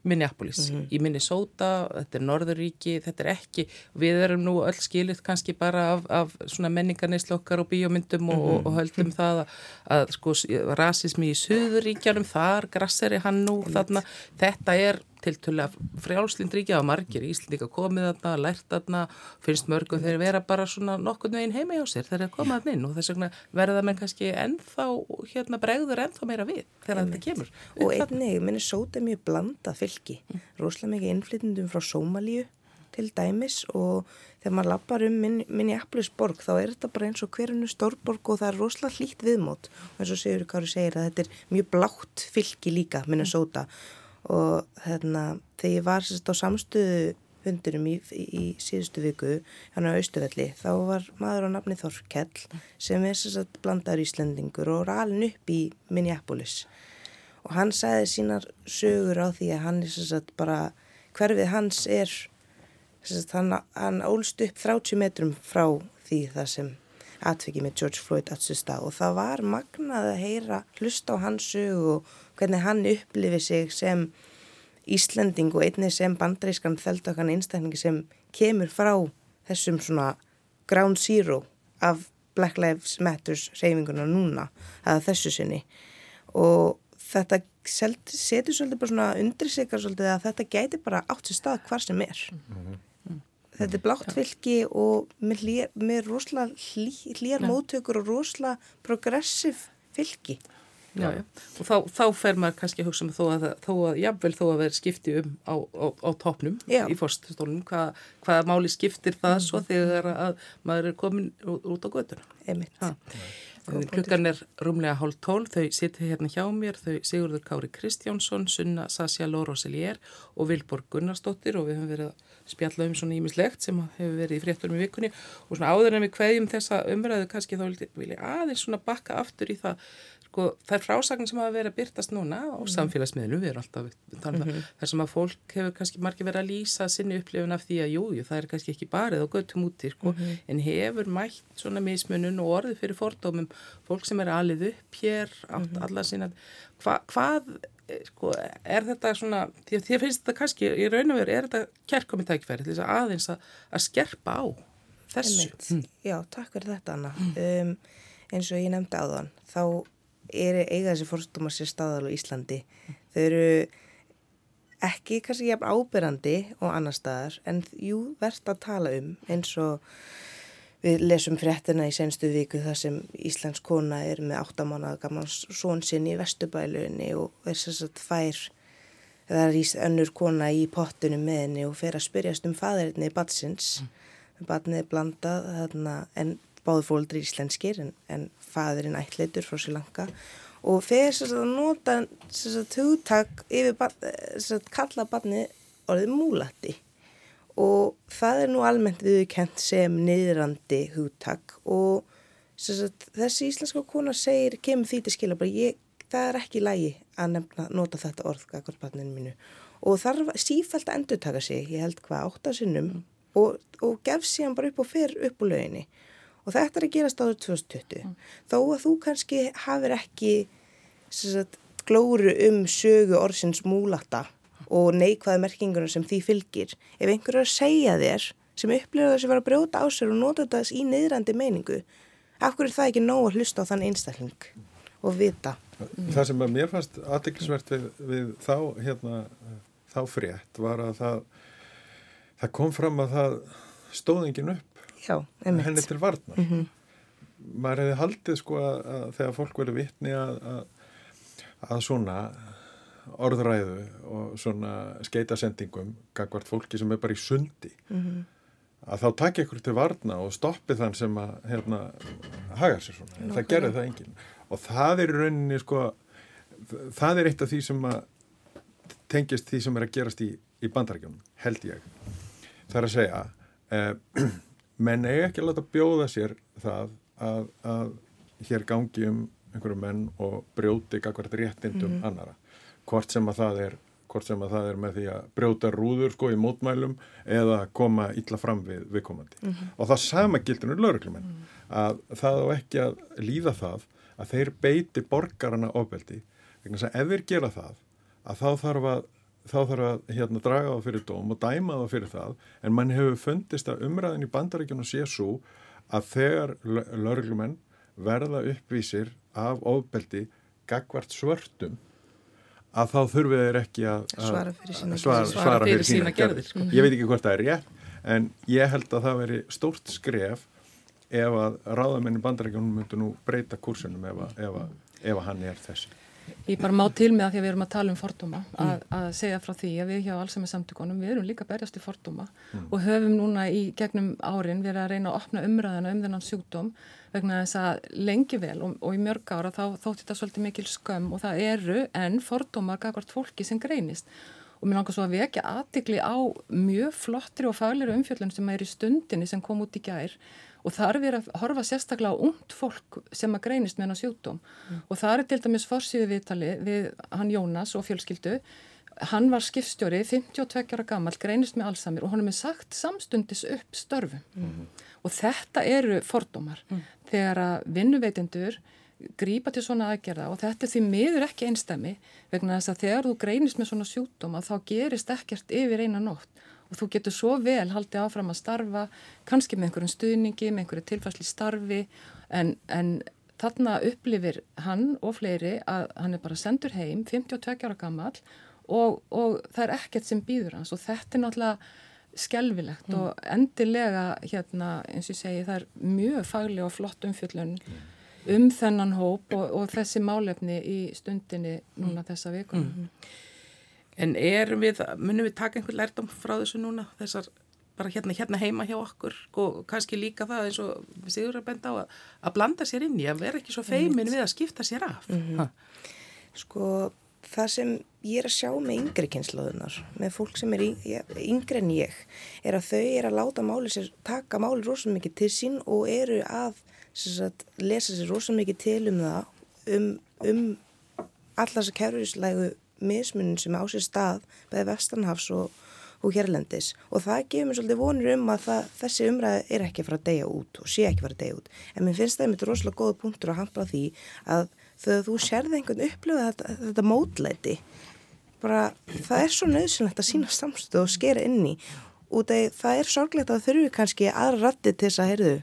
Minneapolis, mm -hmm. í Minnesota, þetta er Norðuríki, þetta er ekki, við erum nú öll skilit kannski bara af, af svona menningarneislokkar og bíómyndum og, mm -hmm. og höldum það að, að sko rasismi í Suðuríkjanum, þar grasseri hann nú þarna, þetta er tiltölu að frjálslindríkja og margir íslendinga komið þarna, lært þarna finnst mörgum þeir vera bara svona nokkurnu einn heima hjá sér þegar þeir koma þarna inn og þess vegna verða menn kannski ennþá hérna bregður ennþá meira við þegar þetta kemur. Og einnig, minni sóta mjög blanda fylgi, mm. rosalega mikið innflytjandum frá Sómalíu til dæmis og þegar maður lappar um minni, minni Applisborg þá er þetta bara eins og hverjunu stórborg og það er rosalega hlýtt viðmót. Og eins og Sigur Kári segir að þetta er mjög blátt fylgi líka minni sóta. mm og hérna þegar ég var sérst á samstöðu hundunum í, í, síðustu viku hann á Austuvelli, þá var maður á nafni Þorkell sem er sérst blandar íslendingur og ralin upp í Minneapolis. Og hann sagði sínar sögur á því að hann er sérst bara hverfið hans er sérst hann, hann ólst upp 30 metrum frá því það sem atvikið með George Floyd aðsista og það var magnað að heyra hlusta á hans sög og hvernig hann upplifið sig sem Íslending og einnig sem bandreiskan þeldökan einstaklingi sem kemur frá þessum svona ground zero af Black Lives Matters reyfinguna núna að þessu sinni og þetta setur svolítið bara svona undir sig að þetta gæti bara átt sér stað hvar sem er mm -hmm. Þetta er blátt fylki og með rosalega hlýjar móttökur og rosalega progressiv fylki. Já, já. Og þá, þá fer maður kannski að hugsa með um þó að, þó að jáfnvel þó að vera skipti um á, á, á topnum já. í fórststólunum, hvaða hvað máli skiptir það mm. svo þegar að maður er komin út, á. Emitt. Klukkan er rúmlega hálf tól, þau sittir hérna hjá mér, þau Sigurður Kári Kristjánsson, Sunna Sasja Lóroselier og Vilborg Gunnarsdóttir og við höfum verið að spjalla um svona ímislegt sem hefur verið í frétturum í vikunni og svona áður en við kveðjum þessa umræðu kannski þá vil ég aðeins svona bakka aftur í það sko, það er frásagn sem hafa verið að byrtast núna á mm. samfélagsmiðlum, við erum alltaf mm -hmm. þar sem að fólk hefur kannski margir verið að lýsa sinni upplifun af því að jújú, jú, það er kannski ekki barið og göttum úti, sko, mm -hmm. en hefur mætt svona mismunun og orðið fyrir fordómum fólk sem er alið upp hér átt -hmm. alla sína, Hva, hvað eh, sko, er þetta svona því að þér finnst þetta kannski, í raun og veru er þetta kærkomið tækfæri til þess að aðeins að, að skerpa á þessu mm. Já, takk fyrir þetta Anna um, eins og ég nefndi þann þá er eiga þessi fórstúmar sér staðal á Íslandi. Þau eru ekki kannski jafn ábyrrandi og annar staðar en jú verðt að tala um eins og við lesum fréttina í senstu viku þar sem Íslands kona er með 8 mánuða gaman són sinn í vestubælunni og er sérstaklega fær það er íst önnur kona í pottunum með henni og fer að spyrjast um fæðirinni í badsins. Mm. Badnið er blandað þarna en báðu fólkdri íslenskir en, en fæðurinn ætleitur frá Sri Lanka. Og fyrir þess að nota þess að hugtak yfir þess að kalla barni orðið múlati. Og það er nú almennt viðkent sem niðrandi hugtak. Og að, þessi íslenska kona segir, kemur því til skila bara ég, það er ekki lægi að nefna, nota þetta orð akkord barninu mínu. Og þarf sífælt að endur taka sig, ég held hvað áttasinnum og, og gef síðan bara upp og fer upp úr löginni og þetta er að gerast áður 2020 mm. þó að þú kannski hafir ekki sagt, glóru um sögu orðsins múlata og neikvæða merkingunum sem því fylgir ef einhverju að segja þér sem upplifur þess að vera að brjóta á sér og nota þess í neyðrandi meiningu af hverju er það ekki nóg að hlusta á þann einstakling og vita? Það sem að mér fannst aðdeklisvert við, við þá, hérna, þá frétt var að það, það kom fram að það stóð engin upp Já, henni til varnar. Mm -hmm. maður hefði haldið sko að, að þegar fólk verið vittni að, að, að svona orðræðu og svona skeitasendingum gagvart fólki sem er bara í sundi mm -hmm. að þá takja ykkur til varna og stoppi þann sem að hérna haga sér svona, en það gerði það engin og það er í rauninni sko það er eitt af því sem að tengist því sem er að gerast í, í bandarækjum, held ég. Það er að segja eh, menn eiga ekki að láta bjóða sér það að, að hér gangi um einhverju menn og brjóti akkvært réttindum mm -hmm. annara hvort sem að það er hvort sem að það er með því að brjóta rúður sko í mótmælum eða koma illa fram við viðkomandi mm -hmm. og það sama gildur um lauruglumenn mm -hmm. að það á ekki að líða það að þeir beiti borgarana ofbeldi vegna þess að ef þeir gera það að þá þarf að þá þarf að hérna, draga það fyrir dóm og dæma það fyrir það en mann hefur fundist að umræðin í bandaríkjunum sé svo að þegar lörglumenn verða uppvísir af ofbeldi gagvart svörtum að þá þurfið þeir ekki að, svara fyrir sína, svara, svara fyrir sína gerðir. Sko. Ég veit ekki hvort það er rétt en ég held að það veri stórt skref ef að ráðamennin bandaríkjunum myndu nú breyta kursunum ef að, ef að, ef að hann er þessi. Ég bara má til með að því að við erum að tala um fordóma að, mm. að segja frá því að við hjá allsami samtökunum við erum líka berjast í fordóma mm. og höfum núna í gegnum árin verið að reyna að opna umræðana um þennan sjúkdóm vegna þess að lengi vel og, og í mörg ára þá þótti þetta svolítið mikil skömm og það eru en fordómar gafart fólki sem greinist og mér langar svo að vekja aðtikli á mjög flottri og faglir umfjöldun sem er í stundinni sem kom út í gær og þar er að horfa sérstaklega á ungt fólk sem að greinist með hennar sjúkdóm mm. og það er til dæmis fórsíðu viðtali við hann Jónas og fjölskyldu hann var skipstjóri, 52 ára gammal greinist með allsamir og hann er með sagt samstundis upp störfum mm. og þetta eru fordómar mm. þegar að vinnuveitendur grípa til svona aðgerða og þetta er því miður ekki einstæmi vegna þess að þegar þú greinist með svona sjúkdóm að þá gerist ekkert yfir eina nótt og þú getur svo vel haldið áfram að starfa kannski með einhverjum stuðningi, með einhverju tilfæsli starfi en, en þarna upplifir hann og fleiri að hann er bara sendur heim 52 ára gammal og, og það er ekkert sem býður hans og þetta er náttúrulega skelvilegt mm. og endilega hérna eins og ég segi það er mjög faglega og flott umfjöllun mm. um þennan hóp og, og þessi málefni í stundinni núna þessa vikunum. Mm. En erum við, munum við taka einhver lærdom frá þessu núna, þessar bara hérna, hérna heima hjá okkur og kannski líka það eins og Sigur að benda á að, að blanda sér inn í að vera ekki svo feimin við að skipta sér af. Mm -hmm. Sko það sem ég er að sjá með yngri kynnslóðunar, með fólk sem er yngri en ég, er að þau er að láta máli sér, taka máli rosalega mikið til sín og eru að sagt, lesa sér rosalega mikið til um það, um, um allar þessar kærurinslægu mismunum sem á sér stað beði Vestanhafs og, og Hérlendis. Og það gefur mér svolítið vonur um að það, þessi umræði er ekki fara að deyja út og sé ekki fara að deyja út. En mér finnst það einmitt rosalega góða punktur að handla því að þegar þú sérði einhvern upplöfu þetta, þetta mótlæti bara það er svo nöðsynlegt að sína samstöðu og skera inn í. Út af það er sorglegt að þurfi kannski aðra rætti til þess að heyrðu,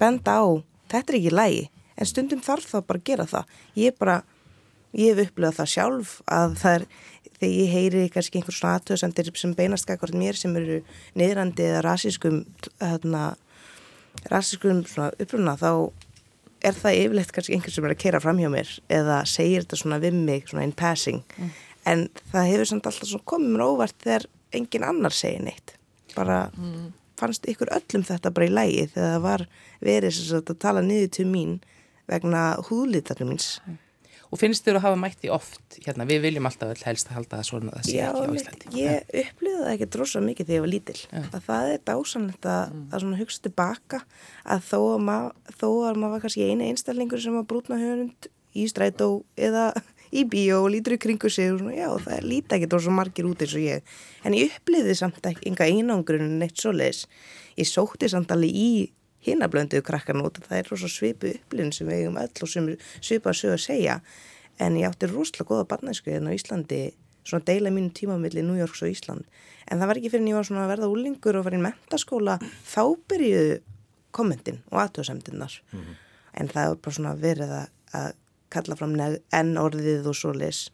benda á þetta er ekki lægi en stundum þarf það bara að gera það. Ég bara ég hef upplöðað það sjálf að það er þegar ég heyri kannski einhvers svona aðtöðsendir sem beinast akkord mér sem eru niðrandi eða rasískum svona uppruna þá er það yfirleitt kannski einhvers sem er að keira fram hjá mér eða segir þetta svona við mig svona in passing mm. en það hefur samt alltaf komið mér óvart þegar engin annar segir neitt bara mm. fannst ykkur öllum þetta bara í lægi þegar það var verið að tala niður til mín vegna húðlítarnir míns mm. Og finnst þér að hafa mætti oft, hérna, við viljum alltaf helst að halda það svona að það sé ekki á Íslandi. Já, ég upplýði það ekki drosa mikið þegar ég var lítil. Ja. Að það er dásanlegt að, mm. að hugsa tilbaka að þó að maður, þó að maður var kannski eini einstaklingur sem var brútna höfund í strætó eða í bíó og lítur í kringu sig og svona, já, það er lítið ekki drosa margir út eins og ég. En ég upplýði samt ekki enga einangrun neitt svo leiðis. Ég sótti samt alveg í hinnablönduðu krakkan út það er rosa svipu upplinn sem við eigum öll og sem svipa sögja að segja. En ég átti rosalega goða barnæsku hérna á Íslandi svona deila mínu tímamilli New Yorks og Ísland. En það var ekki fyrir en ég var svona að verða úlingur og var í mentaskóla þá byrjuðu kommentin og aðtöðsemtinnar mm -hmm. en það var bara svona verið að, að kalla fram enn orðið og svo les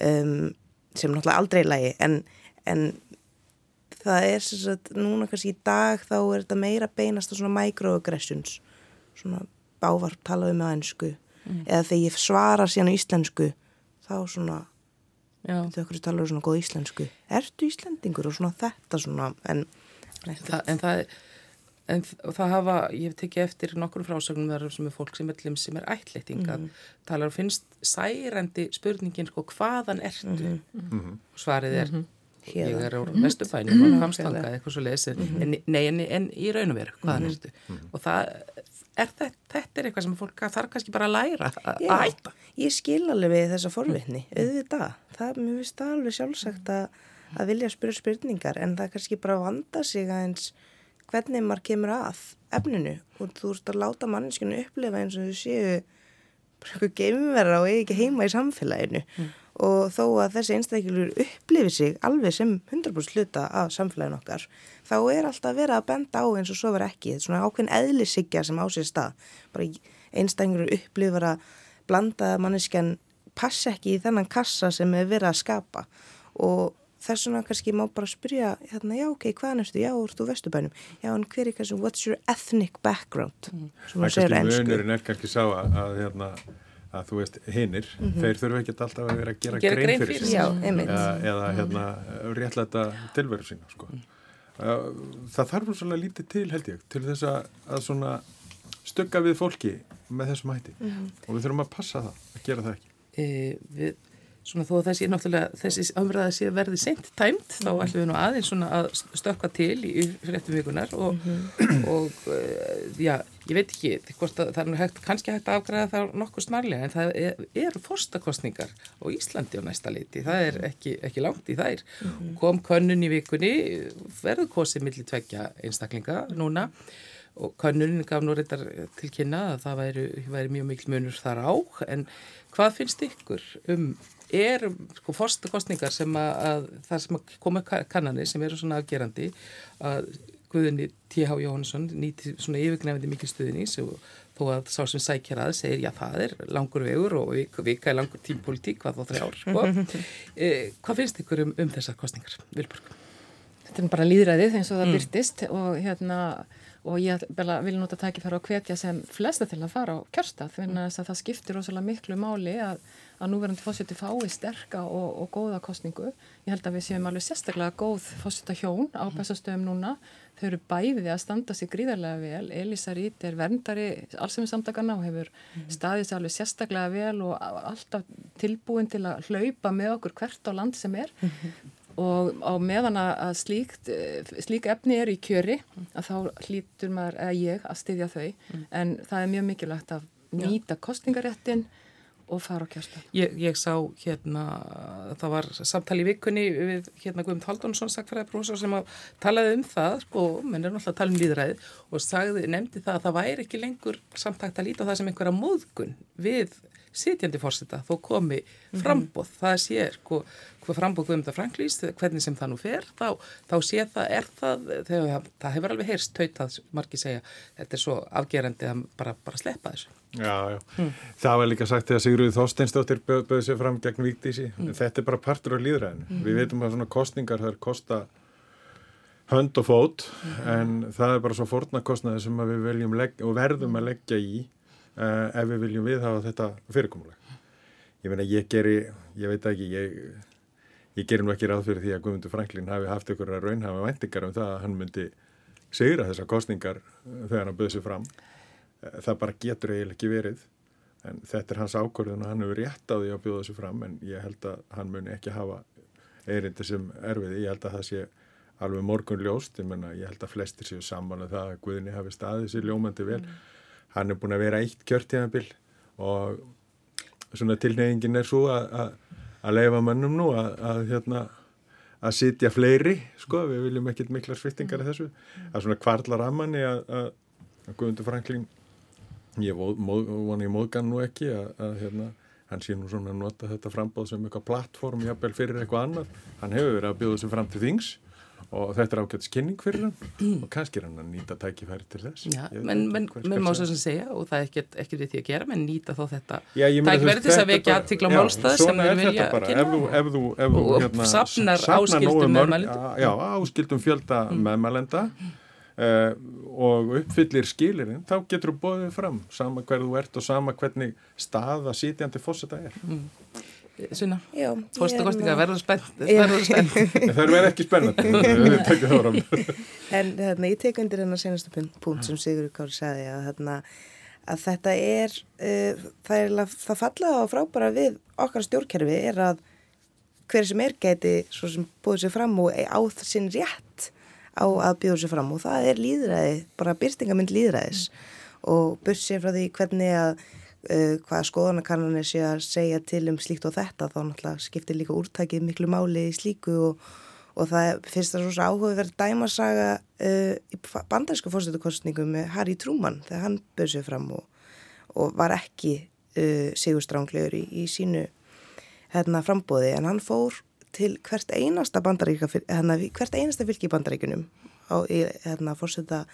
um, sem náttúrulega aldrei lægi en, en það er sem sagt, núna kannski í dag þá er þetta meira beinast á svona microaggressions. Svona bávarp talaðu með einsku mm. eða þegar ég svara síðan á íslensku þá svona þau okkur talaðu svona góð íslensku. Ertu íslendingur og svona þetta svona en, Þa, en það er En það hafa, ég hef tekið eftir nokkur frásögnum þar sem er fólk sem er, sem er ætletting að mm. tala og finnst særendi spurningin sko hvaðan ertu? Mm -hmm. svarið er mm -hmm ég er á vestufænum og hamstanga eitthvað svo lesið, mm -hmm. en, nei en, en í raun og veru, hvaðan mm -hmm. ertu og það er þetta, þetta er eitthvað sem fólk þarf kannski bara að læra að hætta. Ég skil alveg við þessa forvitni auðvitað, það er mjög vist alveg sjálfsagt að, að vilja spyrja spurningar en það er kannski bara vanda sig aðeins hvernig maður kemur að efninu. Og þú ert að láta manneskinu upplifa eins og þú séu eitthvað geimverða og ekki heima í samfélaginu. Mm. Og þó að þessi einstakilur upplifi sig alveg sem 100% hluta af samfélagin okkar þá er alltaf verið að benda á eins og svo verið ekki. Þetta er svona ákveðin eðlisíkja sem á sér stað. Bara einstakilur upplifur að blanda manneskjan passa ekki í þennan kassa sem er verið að skapa. Og þess vegna kannski má bara spyrja hérna, já ok, hvaðan erstu, já, erstu vestubænum já, en hver er kannski, what's your ethnic background mm. það er kannski munurinn er kannski sá að, að hérna að þú veist hinnir, mm -hmm. þeir þurfu ekki alltaf að vera að gera, gera grein fyrir sig eða, eða hérna, réttlæta tilveru sína sko. mm. það þarf svolítið lítið til held ég til þess að, að stögga við fólki með þessum hætti mm -hmm. og við þurfum að passa það að gera það ekki e, við svona þó að þessi náttúrulega þessi umræða sé verði sent tæmt þá mhm. ætlum við nú aðeins svona að stökka til í fréttum vikunar og, mm -hmm. og uh, já, ég veit ekki hvort að það er hægt, kannski hægt að afgræða það nokkuð snarlega en það er, eru fórstakostningar á Íslandi á næsta liti það er ekki, ekki langt í þær mm -hmm. kom könnun í vikunni verður kosið millir tveggja einstaklinga núna og könnun gaf nú reyndar til kynna að það væri, væri mjög mikil munur þar á en hvað finnst ykkur um er sko fórstakostningar sem að, að það sem að koma kannanir sem eru svona afgerandi að Guðinni T.H. Jóhannesson nýti svona yfirgnefandi mikil stuðnís og þó að sá sem sækjar að segir já það er langur vegur og vika, vika er langur tímpolítík hvað þá þrjár sko. eh, hvað finnst ykkur um, um þessar kostningar Vilborg? Þetta er bara líðræðið eins og það mm. byrtist og hérna og ég vil nota tækifæra á hvetja sem flesta til að fara á kjörstað þannig að það skiptir rosalega miklu máli að að núverandi fósiti fái sterka og, og góða kostningu. Ég held að við séum alveg sérstaklega góð fósita hjón á bestastöðum núna. Þau eru bæðið að standa sig gríðarlega vel. Elisa Rít er verndari allsefnir samtakana og hefur staðið sér alveg sérstaklega vel og alltaf tilbúin til að hlaupa með okkur hvert á land sem er. Og á meðan að slíkt, slík efni er í kjöri að þá hlýtur maður, eða ég, að styðja þau. En það er mjög mikilvægt að nýta kostningaréttin og fara á kjörsta. Ég, ég sá hérna, það var samtali í vikunni við hérna Guðmund Haldónsson sagfræðarprofessor sem talaði um það, sko, menn er náttúrulega að tala um líðræðið og sagði, nefndi það að það væri ekki lengur samtakt að líta það sem einhverja móðgun við sitjandi fórseta þó komi frambóð, það sé sko, hvað frambóð Guðmundar Franklís, hvernig sem það nú fer, þá, þá sé það, er það, þegar, það hefur alveg heyrst tautað, margir segja, þetta er svo afgerandi að bara, bara sleppa þessu. Já, já, mm. það var líka sagt þegar Sigurður Þorsteinsdóttir böð, böði sér fram gegn Víktísi, mm. þetta er bara partur á líðræðinu, mm. við veitum að svona kostningar þar kosta hönd og fót, en það er bara svo fornakostnaði sem við leggja, og verðum að leggja í uh, ef við viljum viðhafa þetta fyrirkomulega. Ég meina, ég geri, ég veit ekki, ég, ég geri nú ekki ráð fyrir því að Guðmundur Franklín hafi haft ykkur að raun, hafa væntingar um það að hann myndi sigra þessar kostningar þegar hann böði sér fram. Það bara getur eiginlega ekki verið, en þetta er hans ákvörðun og hann hefur rétt á því að bjóða sér fram, en ég held að hann muni ekki hafa eirindi sem erfiði. Ég held að það sé alveg morgun ljóst, ég menna, ég held að flestir séu saman að það að Guðni hafi staðið sér ljómandi vel. Mm hann er búin að vera eitt kjörtíðanbill og svona tilnefingin er svo að leifa mannum nú að, að hérna að sitja fleiri, sko, við viljum ekkert miklar svittingar af þessu, að svona kvarlar að manni að, að, að Guðmundur Franklín ég voni í móðgan nú ekki að, að hérna, hann sé nú svona að nota þetta frambóð sem eitthvað plattform, jábel fyrir eitthvað annað. Hann hefur verið að bjóða þessu fram til þings og þetta er ágætt skynning fyrir hann. Og kannski er hann að nýta tækifæri til þess. Já, menn mér má svo sem segja og það er ekkert ekki við því að gera, menn nýta þó þetta tækifæri til þess að vekja aðtikla málstað sem við vilja kynna ef þú, ef þú, og hérna, sapnar áskildum meðmælenda Já, áskildum fjölda mm. meðmælenda uh, og uppfyllir skilirinn, þá getur þú bóðið fram sama hverðu þú ert og sama hvernig staða sítjandi fósita er. Mm. Sunna, fórstakostinga verður spennt? Það verður ekki spennat en þarna, ég tek undir hennar senastu punkt sem Sigur Kári sagði að, þarna, að þetta er uh, það, er það fallaða og frábæra við okkar stjórnkerfi er að hver sem er gæti svo sem búið sér fram og á sinn rétt á að bjóða sér fram. Og það er líðræði, bara byrstingamind líðræðis mm. og sér frá því hvernig að uh, hvaða skoðanakannanir sé að segja til um slíkt og þetta þá náttúrulega skiptir líka úrtækið miklu máli í slíku og, og það finnst það svo áhugaverð dæmasaga uh, í bandaríska fórstættukostningu með Harry Truman þegar hann bauð sér fram og, og var ekki uh, sigurstránglegur í, í sínu hérna frambóði en hann fór til hvert einasta bandaríka hérna, hvert einasta fylgi í bandaríkunum á hérna, fórseta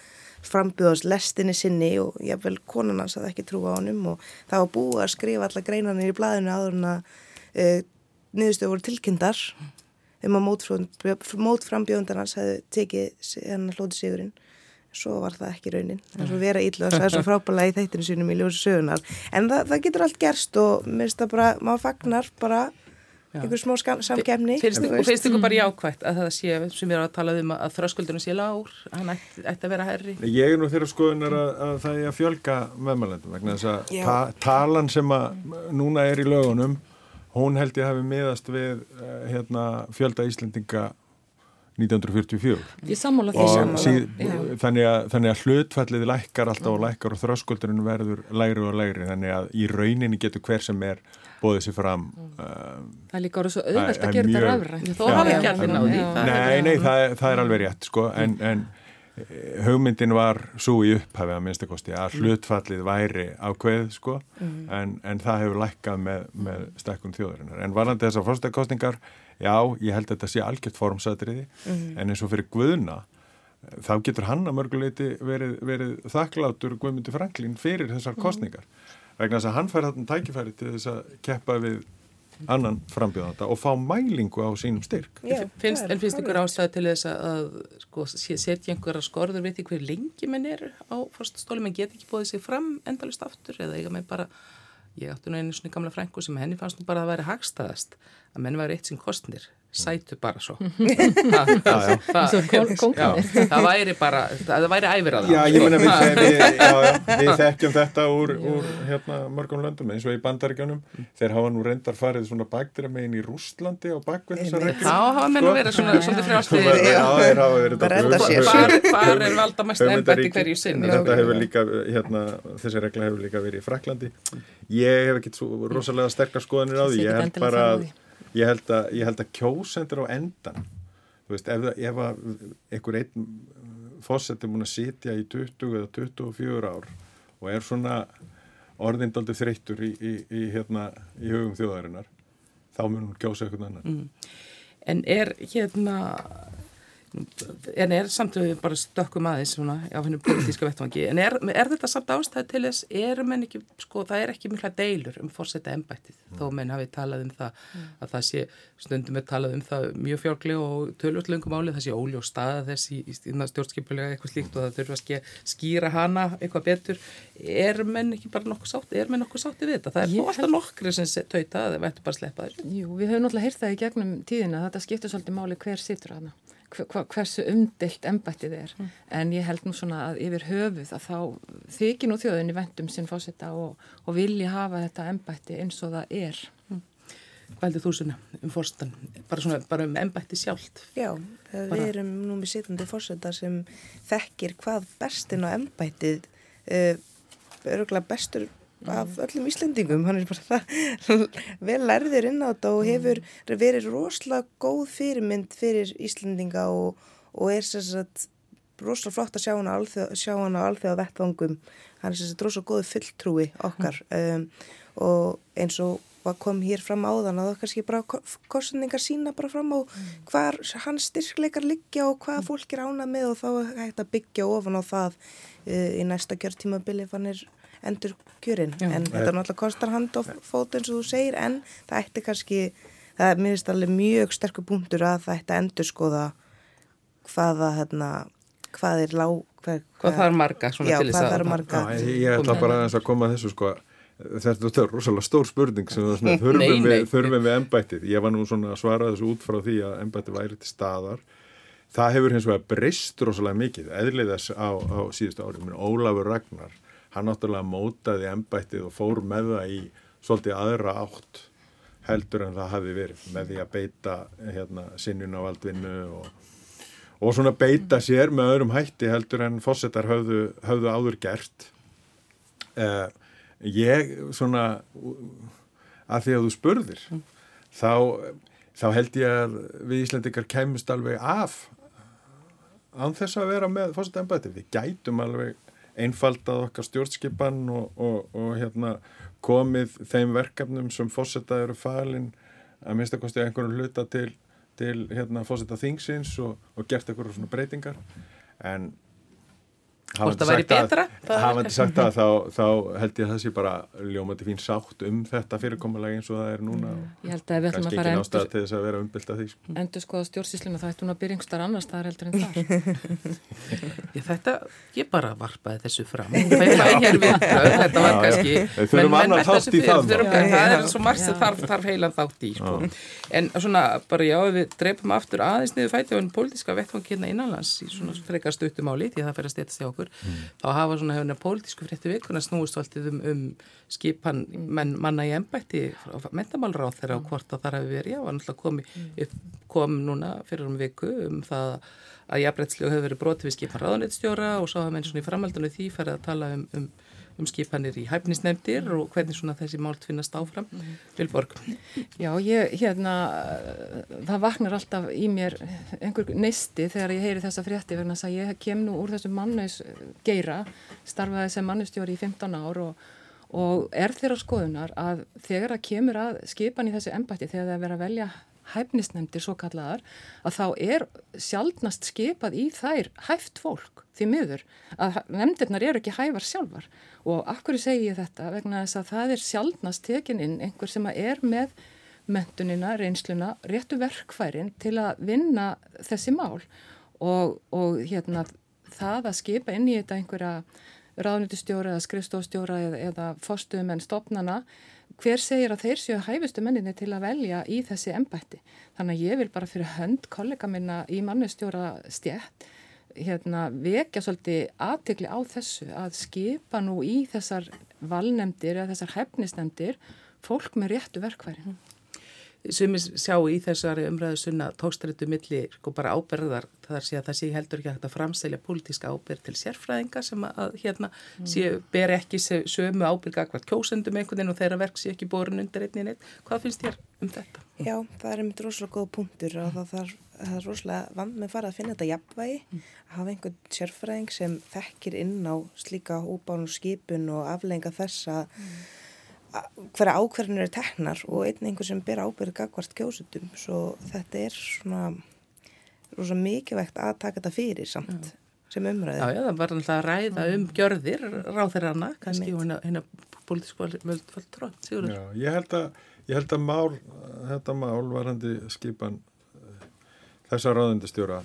frambjóðast lestinni sinni og jáfnvel konan hans að ekki trúa á honum og það var búið að skrifa alla greinanir í blæðinu áður en að e, niðurstöðu voru tilkyndar um að mótframbjóðundan hans hefði tekið hennar hlóti sigurinn svo var það ekki raunin. Það er svo vera íll og það er svo frábælega í þeittinu sínum í ljósi sögunar en það, það getur allt gerst og mér finnst það bara, maður fagnar bara einhver smó samkefni og finnst ykkur bara jákvægt að það sé sem við erum að tala um að þröskuldunum sé lár hann ætti, ætti að vera herri Ég er nú þeirra skoðunar að, að það er að fjölga meðmælendum vegna þess að ta talan sem að núna er í lögunum hún held ég hafi miðast við eh, hérna, fjölda Íslendinga 1944 Ég sammála því. Sammála. Síð, þannig, að, þannig að hlutfallið lækkar alltaf og lækkar og þröskuldurinn verður lægri og lægri þannig að í rauninni getur hver sem er bóðið sér fram uh, Það er líka orðið svo auðvelt að gera þetta rafrænt. Þó hafa ekki allir náði Nei, nei, það, það er alveg rétt sko. En, en eh, hugmyndin var svo í upphafið að minnstakosti að hlutfallið væri ákveð sko. Mm. en, en það hefur lækkað með, með stekkun þjóðurinnar en varandi þessar fórstakostingar já, ég held að þetta sé algjört formsatriði. Mm. en eins og fyrir Guðuna þá getur hann að mörguleiti verið, verið þakklátur Guðmundi Franklín fyrir þessar kostningar vegna þess að hann fær þarna tækifæri til þess að keppa við annan frambjóðanda og fá mælingu á sínum styrk. Já, finnst, en finnst ykkur ástæði til þess að sko, setja einhverja skorður við því hver lengi menn er á fórstastóli, menn get ekki bóðið sig fram endalust aftur eða eiga með bara ég átti nú einu svona gamla frængu sem henni fannst nú bara að vera hagstaðast að menn væri eitt sem kostnir sætu bara svo. Það, það, það væri bara það væri æfir að það. Já, við, við, já, við þekkjum þetta úr, úr hérna, mörgum löndum eins og í bandaríkjanum þeir hafa nú reyndar farið svona bakdira megin í Rústlandi og bakvið þessar reglum Já, hafa menn að vera svona svolítið frjástir Já, þeir hafa verið Hvar er valda mest ennbætti hverju sinni? Þetta hefur líka, hérna, þessi regla hefur líka verið í Fraklandi Ég hef ekki svo rosalega sterkar skoðanir á því, ég held bara að ég held að, ég held að kjósendur á endan þú veist, ef, ef einhver einn fósett er múin að sitja í 20 eða 24 ár og er svona orðindaldi þreyttur í, í, í, hérna, í hugum þjóðarinnar þá mun hún kjósa einhvern annan mm. En er hérna en er samt við bara stökkum aðeins svona á hennum politíska vettvangi. En er, er þetta samt ástæði til þess er menn ekki, sko það er ekki mikla deilur um fórsetta ennbættið, mm. þó menn hafi talað um það, mm. að það sé stundum er talað um það mjög fjárgli og tölvöldlöngum áli, það sé óljó stað þess í, í stjórnskipulega eitthvað slíkt og það þurfa að skýra hana eitthvað betur. Er menn ekki bara nokkuð sátti er menn nokkuð sátti við þetta, það er alltaf nokkri sem tauta að það vært hversu umdilt embættið er mm. en ég held nú svona að yfir höfuð að þá þykir nú þjóðinni vendum sinn fósita og, og vilji hafa þetta embætti eins og það er mm. Hvað heldur þú svona um fórstan bara, svona, bara um embætti sjálft? Já, bara. við erum nú með sitandi fórseta sem þekkir hvað bestin á embættið uh, öruglega bestur af öllum Íslendingum, hann er bara vel lærðir inn á þetta og hefur verið rosalega góð fyrirmynd fyrir Íslendinga og, og er sérstaklega rosalega flott að sjá hann á alþjóða alþjóða vettvangum, hann er sérstaklega rosalega góð fulltrúi okkar. Um, og eins og hvað kom hér fram á þann að það kannski bara kostningar sína bara fram á hvar hans styrkleikar liggja og hvað fólk er ánað með og þá er hægt að byggja ofan á það uh, í næsta gjörtímabili fannir endur kjörin Já. en þetta náttúrulega kostar hand og fót eins og þú segir en það ætti kannski það er mér finnst alveg mjög sterkur punktur að það ætti að endur skoða hvaða hérna, hvað er lág hvað, hvað það er marga Já, hvað það er marga Já, ég ætla bara að koma að þessu sko Þetta er rosalega stór spurning sem svona, þurfum, við, þurfum við embættið. Ég var nú svona að svara þessu út frá því að embættið væri til staðar. Það hefur hins vegar breyst rosalega mikið, eðliðas á, á síðustu ári. Ólafur Ragnar hann náttúrulega mótaði ennbættið og fór með það í svolítið aðra átt heldur en það hafi verið með því að beita hérna, sinnunavaldvinnu og, og svona beita sér með öðrum hætti heldur en fósettar höfðu, höfðu áður gert eh, ég svona að því að þú spurðir mm. þá, þá held ég að við Íslandikar kemist alveg af án þess að vera með fósettar ennbættið, við gætum alveg einfaldað okkar stjórnskipan og, og, og hérna, komið þeim verkefnum sem fósetta eru falin að minnst að kosti einhverjum hluta til, til hérna, fósetta þingsins og, og gert einhverjum breytingar. En Hvort það væri betra? Hafandi sagt það, þá, þá held ég að það sé bara ljómandi fín sátt um þetta fyrirkomulega eins og það er núna Ég held að við ætlum að fara endur til þess að vera umbylt að því sko. Endur skoða stjórnsísluna, það ættum að byrja einhver annars það er heldur en þar. Ég, Þetta, ég bara varpaði þessu fram. Þetta var kannski Við þurfum annað þátt í það Það er svo margt sem þarf, þarf heilan þátt í sko. En svona, bara já, við dreipum aftur aðeins niður fæti á að að okkur mm. þá hafa svona hefuna pólitísku fréttu vikuna snúist alltið um, um skipan menn, manna í ennbætti mentamálráð þeirra og hvort að það hafi verið já, hann alltaf komi upp, kom núna fyrir um viku um það að jafnrætslega hefur verið brotið við skipan ráðanættstjóra og svo hafa menn svona í framhaldinu því færið að tala um, um um skipanir í hæfnisnefndir og hvernig svona þessi mált finnast áfram mm. Vilborg. Já, ég, hérna það vaknar alltaf í mér einhver neisti þegar ég heyri þessa frétti vegna að ég kem nú úr þessu manneis geira, starfaði sem mannustjóri í 15 ár og, og er þeirra skoðunar að þegar það kemur að skipan í þessu embætti þegar það er verið að velja hæfnisnefndir svo kallaðar að þá er sjálfnast skipað í þær hæft fólk því miður að nefndirnar eru ekki hæfar sjálfar. Og akkur segi ég þetta? Vegna þess að það er sjálfnast tekin inn einhver sem er með mentunina, reynsluna, réttu verkfærin til að vinna þessi mál. Og, og hérna það að skipa inn í þetta einhverja ráðnýttistjóra eða skrifstofstjóra eða, eða forstuðumenn stopnana hver segir að þeir séu hæfustu menninni til að velja í þessi embætti. Þannig að ég vil bara fyrir hönd kollega minna í mannustjóra stjætt hérna, vekja svolítið aðtegli á þessu að skipa nú í þessar valnemdir eða þessar hefnisnemdir fólk með réttu verkværi sem sjá í þessari umræðu sunna tókstrættu milli sko bara áberðar þar sé að það sé heldur ekki hægt að framselja pólitíska áberð til sérfræðinga sem að hérna mm. sé ber ekki sömu ábyrg akkvært kjósendum einhvern veginn og þeirra verk sé ekki borin undir einnig neitt. Hvað finnst þér um þetta? Já, það er einmitt rosalega góð punktur og það, það, það er rosalega vand með fara að finna þetta jafnvægi, mm. að hafa einhvern sérfræðing sem þekkir inn á slíka úbánu skipun og aflenga þessa mm hverja ákverðin eru teknar og einn einhver sem ber ábyrðið gagvart kjósutum svo þetta er svona rosa mikilvægt að taka þetta fyrir samt já. sem umræði Já, já, það var alltaf að ræða um gjörðir ráþeirana, kannski og hérna politísku völdfald trótt, sigur Já, ég held að, ég held að mál þetta mál varandi skipan eh, þessa ráðundastjóra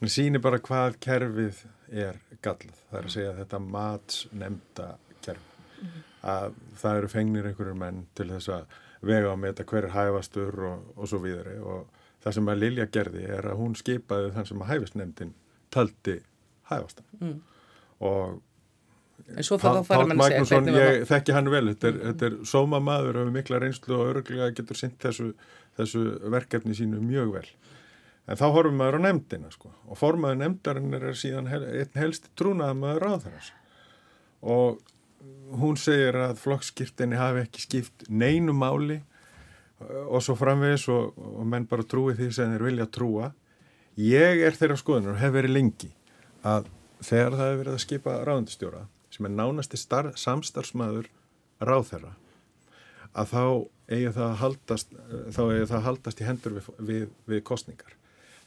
hann sýnir bara hvað kerfið er gallað, það er að segja þetta matsnemda kerf mm. -hmm að það eru fengnir einhverjur menn til þess að vega á með þetta hver er hæfastur og, og svo víðri og það sem að Lilja gerði er að hún skipaði þann sem að hæfastnefndin taldi hæfastan mm. og Pál, Magnússon, ég þekki hann vel þetta er, mm. þetta er sóma maður hefur mikla reynslu og öruglega getur synt þessu, þessu verkefni sínu mjög vel en þá horfum maður á nefndina sko. og formaður nefndarinn er síðan hel, einn helsti trúnað maður á þess og hún segir að flokkskiptinni hafi ekki skipt neinu máli uh, og svo framvegis og, og menn bara trúi því sem þeir vilja trúa. Ég er þeirra skoðunar og hef verið lengi að þegar það hefur verið að skipa ráðundistjóra sem er nánasti samstarfsmæður ráðherra að þá eigi það að haldast þá eigi það að haldast í hendur við, við, við kostningar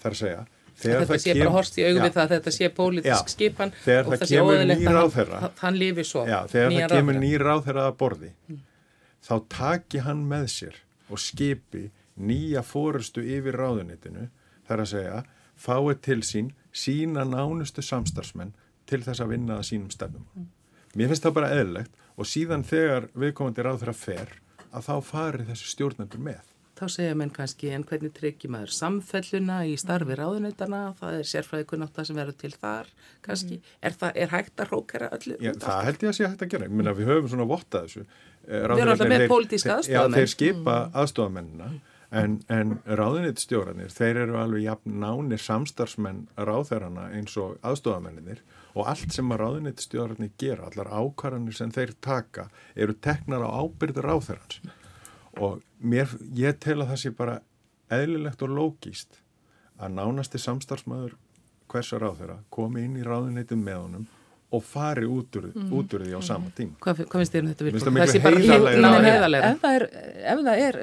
þar að segja Þegar þetta sé kem, bara horst í augum við það að þetta sé pólitísk já, skipan og það sé óðilegt að hann, hann lifi svo. Já, þegar það kemur nýr ráðherra að borði mm. þá taki hann með sér og skipi nýja fórustu yfir ráðunitinu þar að segja fáið til sín sína nánustu samstarfsmenn til þess að vinna það sínum stefnum. Mm. mér finnst það bara eðlegt og síðan þegar viðkomandi ráðherra fer að þá fari þessi stjórnendur með þá segja menn kannski en hvernig tryggjum maður samfelluna í starfi ráðunitana, það er sérfræði kunnáta sem verður til þar kannski, mm. er, það, er hægt að hrókera öllu? Já, það held ég að sé hægt að gera, minna við höfum svona vottað þessu. Eh, við erum alltaf með pólitíska aðstofamenn. Já, þeir skipa mm. aðstofamennina en, en ráðunitstjóranir, þeir eru alveg jafn nánir samstarfsmenn ráðherrana eins og aðstofamenninir og allt sem að ráðunitstjóranir gera, allar ákvarðanir sem þeir taka eru teknar á ábyrður ráðherrans og mér, ég tel að það sé bara eðlilegt og lógíst að nánasti samstarfsmæður hversar á þeirra komi inn í ráðuneytum með honum og fari út úr, mm. út úr því á mm. sama tím. Hvað, hvað finnst þér um þetta vilja? Það sé bara heiðalega. Ef það er, ef það er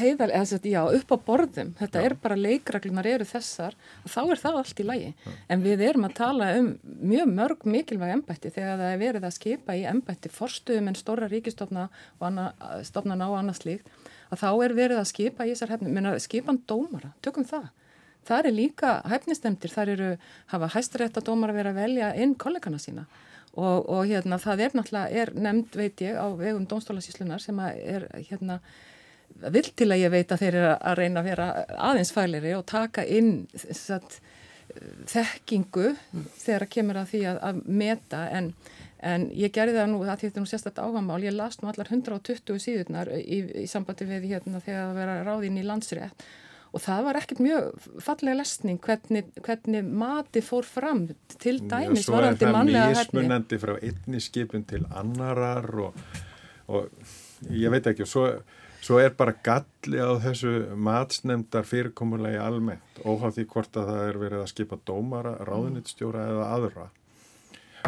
heiðalega, sagt, já, upp á borðum, þetta já. er bara leikreglunar eru þessar, þá er það allt í lagi. Já. En við erum að tala um mjög mörg mikilvæg ennbætti þegar það er verið að skipa í ennbætti forstuðum en stóra ríkistofna og stofna ná annars líkt, að þá er verið að skipa í þessar hefnum, menna skipan dómara, tökum það Það er líka hæfnistemtir, þar eru hafa hæstaréttadómar að vera að velja inn kollegana sína. Og, og hérna það er náttúrulega, er nefnd veit ég á vegum dónstólasíslunar sem að er hérna vill til að ég veit að þeir eru að reyna að vera aðeins fælir og taka inn satt, þekkingu mm. þegar að kemur að því að, að meta. En, en ég gerði það nú, það þýttir nú sérstaklega ágamál, ég las nú allar 120 síðurnar í, í sambandi við hérna þegar að vera ráðinn í landsrétt og það var ekkert mjög fallega lesning hvernig, hvernig mati fór fram til dæmis varandi mannlega herni. Svo er það mismunandi frá einni skipun til annarar og, og ég veit ekki og svo, svo er bara galli á þessu matsnemdar fyrirkomulegi almennt óháð því hvort að það er verið að skipa dómara, ráðunittstjóra eða aðra.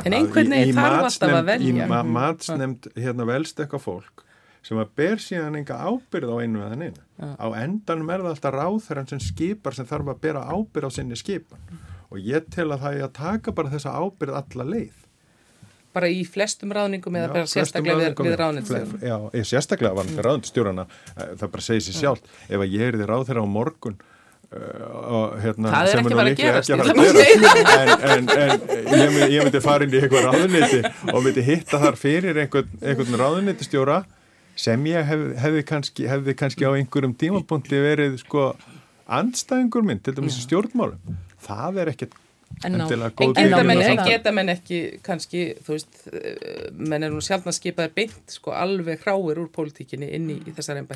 En einhvern veginn þarf alltaf að velja. Í matsnemd hérna velst eitthvað fólk sem að ber síðan enga ábyrð á einu eða neina. Ja. Á endanum er það alltaf ráþæran sem skipar sem þarf að bera ábyrð á sinni skipan og ég tel að það er að taka bara þessa ábyrð alla leið. Bara í flestum ráðningum eða já, bara sérstaklega við, við ráðningstjórna? Já, ég sérstaklega var með ráðningstjórna, eh, það bara segir sér sjálf, ef að ég er því ráðþæra á morgun og, hérna, Það er ekki bara að gerast, að gerast. en, en, en ég, myndi, ég myndi fara inn í eitthvað ráðuniti og myndi hitta þar fyrir einhvern, einhvern ráðunitistjóra sem ég hef, hefði, kannski, hefði kannski á einhverjum tímapunkti verið sko andstæðingur minn, til dæmis stjórnmálum. Það er ekkert En endilega En góð geta En á menn, en geta menn ekki kannski, þú veist, eh, menn er nú sjálfna skipaðir beint, sko, alveg hráir úr pólitíkinni inn í, í þessar en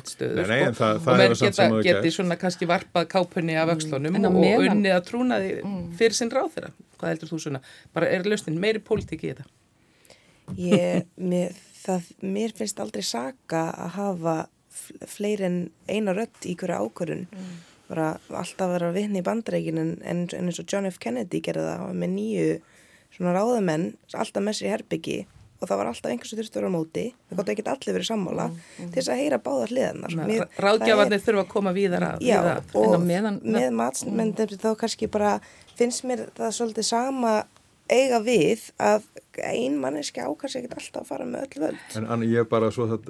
það- sko, það og menn geta, sem áður geti svona kannski varpað kápunni af En á og, meðan- unnið að trúnaði fyrir sinn ráð þeirra. Hvað heldur þú svona? Bara er lausnin meiri pólitík í þetta? Ég, mér, það, mér finnst aldrei saka að hafa fl- fleiri en eina rödd í hverju ákvörðun. Bara alltaf vera vitni í bandreikin en, en, eins og John F. Kennedy gerði það með nýju svona ráðamenn alltaf með sér í herbyggi og það var alltaf einhversu þurftur á móti. Það gott ekki allir verið sammála til þess að heyra báðar hliðarnar. Ráðgjafarnir þurfa að koma að. Að. En á og meðan- með matsmyndum þá kannski bara finnst mér það svolítið sama eiga við að ein manneski ákast ekkert alltaf að fara með öll völd. En Anna, ég er bara, svo það,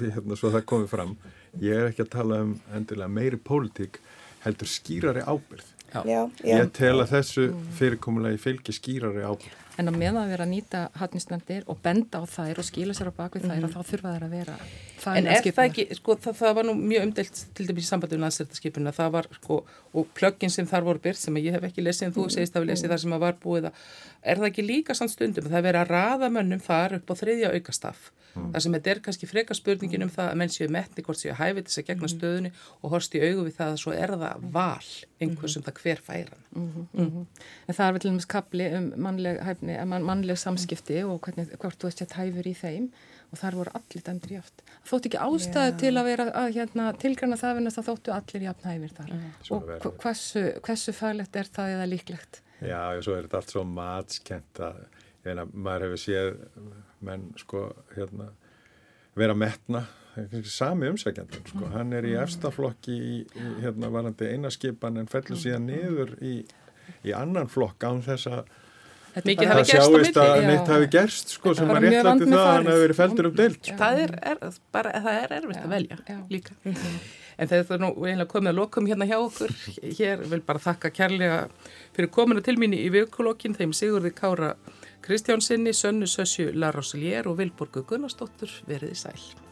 hérna, svo það komið fram, ég er ekki að tala um endilega meiri pólitík, heldur skýrari ábyrð. Já. Já, já. Ég tel að þessu fyrirkomulegi fylgi skýrari ábyrð. En á meðan að vera að nýta hatnisnefndir og benda á þær og skila sér á bakvið þær og þá þurfa þær að vera En er það skipunar. ekki, sko, það, það var nú mjög umdelt til dæmis í sambandi um landsrættaskipuna, það var, sko, og plöggin sem þar voru byrt, sem ég hef ekki lesið en þú segist að við lesið þar sem að var búið að, er það ekki líka samt stundum, það er verið að raða mönnum þar upp á þriðja aukastaf, þar sem þetta er kannski freka spurningin um það að menn séu metni hvort séu hæfið þess að gegna stöðunni og horst í augu við það að svo er það val einhvers um það hver færan. En það er vel til dæmis kapli um mannleg, hæfni, eh, mann, mannleg samskipti og hvernig, hvort þú veist sett hæfur í þeim og þar voru allir dæmdur jáft. Þóttu ekki ástæðu til að vera að hérna, tilgræna það vinna það þóttu allir jafn hæfir þar. Svo Og er hversu, hversu faglegt er það eða líklegt? Já, og svo er þetta allt svo matskent að, meina, maður hefur séð menn, sko, hérna, vera metna, er sami umsækjandun, sko, hann er í efstaflokki í, í hérna, varandi einaskipan en fellur síðan niður í, í annan flokk án þess að Mikið hafi það gerst á sjáist að milli. neitt hafi gerst, sko, sem að réttlæti það að hann hefur verið feltur um deilt. Já. Það er, er, bara, það er erfitt Já, að velja já. líka. En þetta er nú eiginlega komið að lokum hérna hjá okkur. Hér vil bara þakka kærlega fyrir komuna til mín í vikulokkin þeim Sigurði Kára Kristjánsinni, Sönnu Sössju Laroslier og Vilborgu Gunnarsdóttur veriði sæl.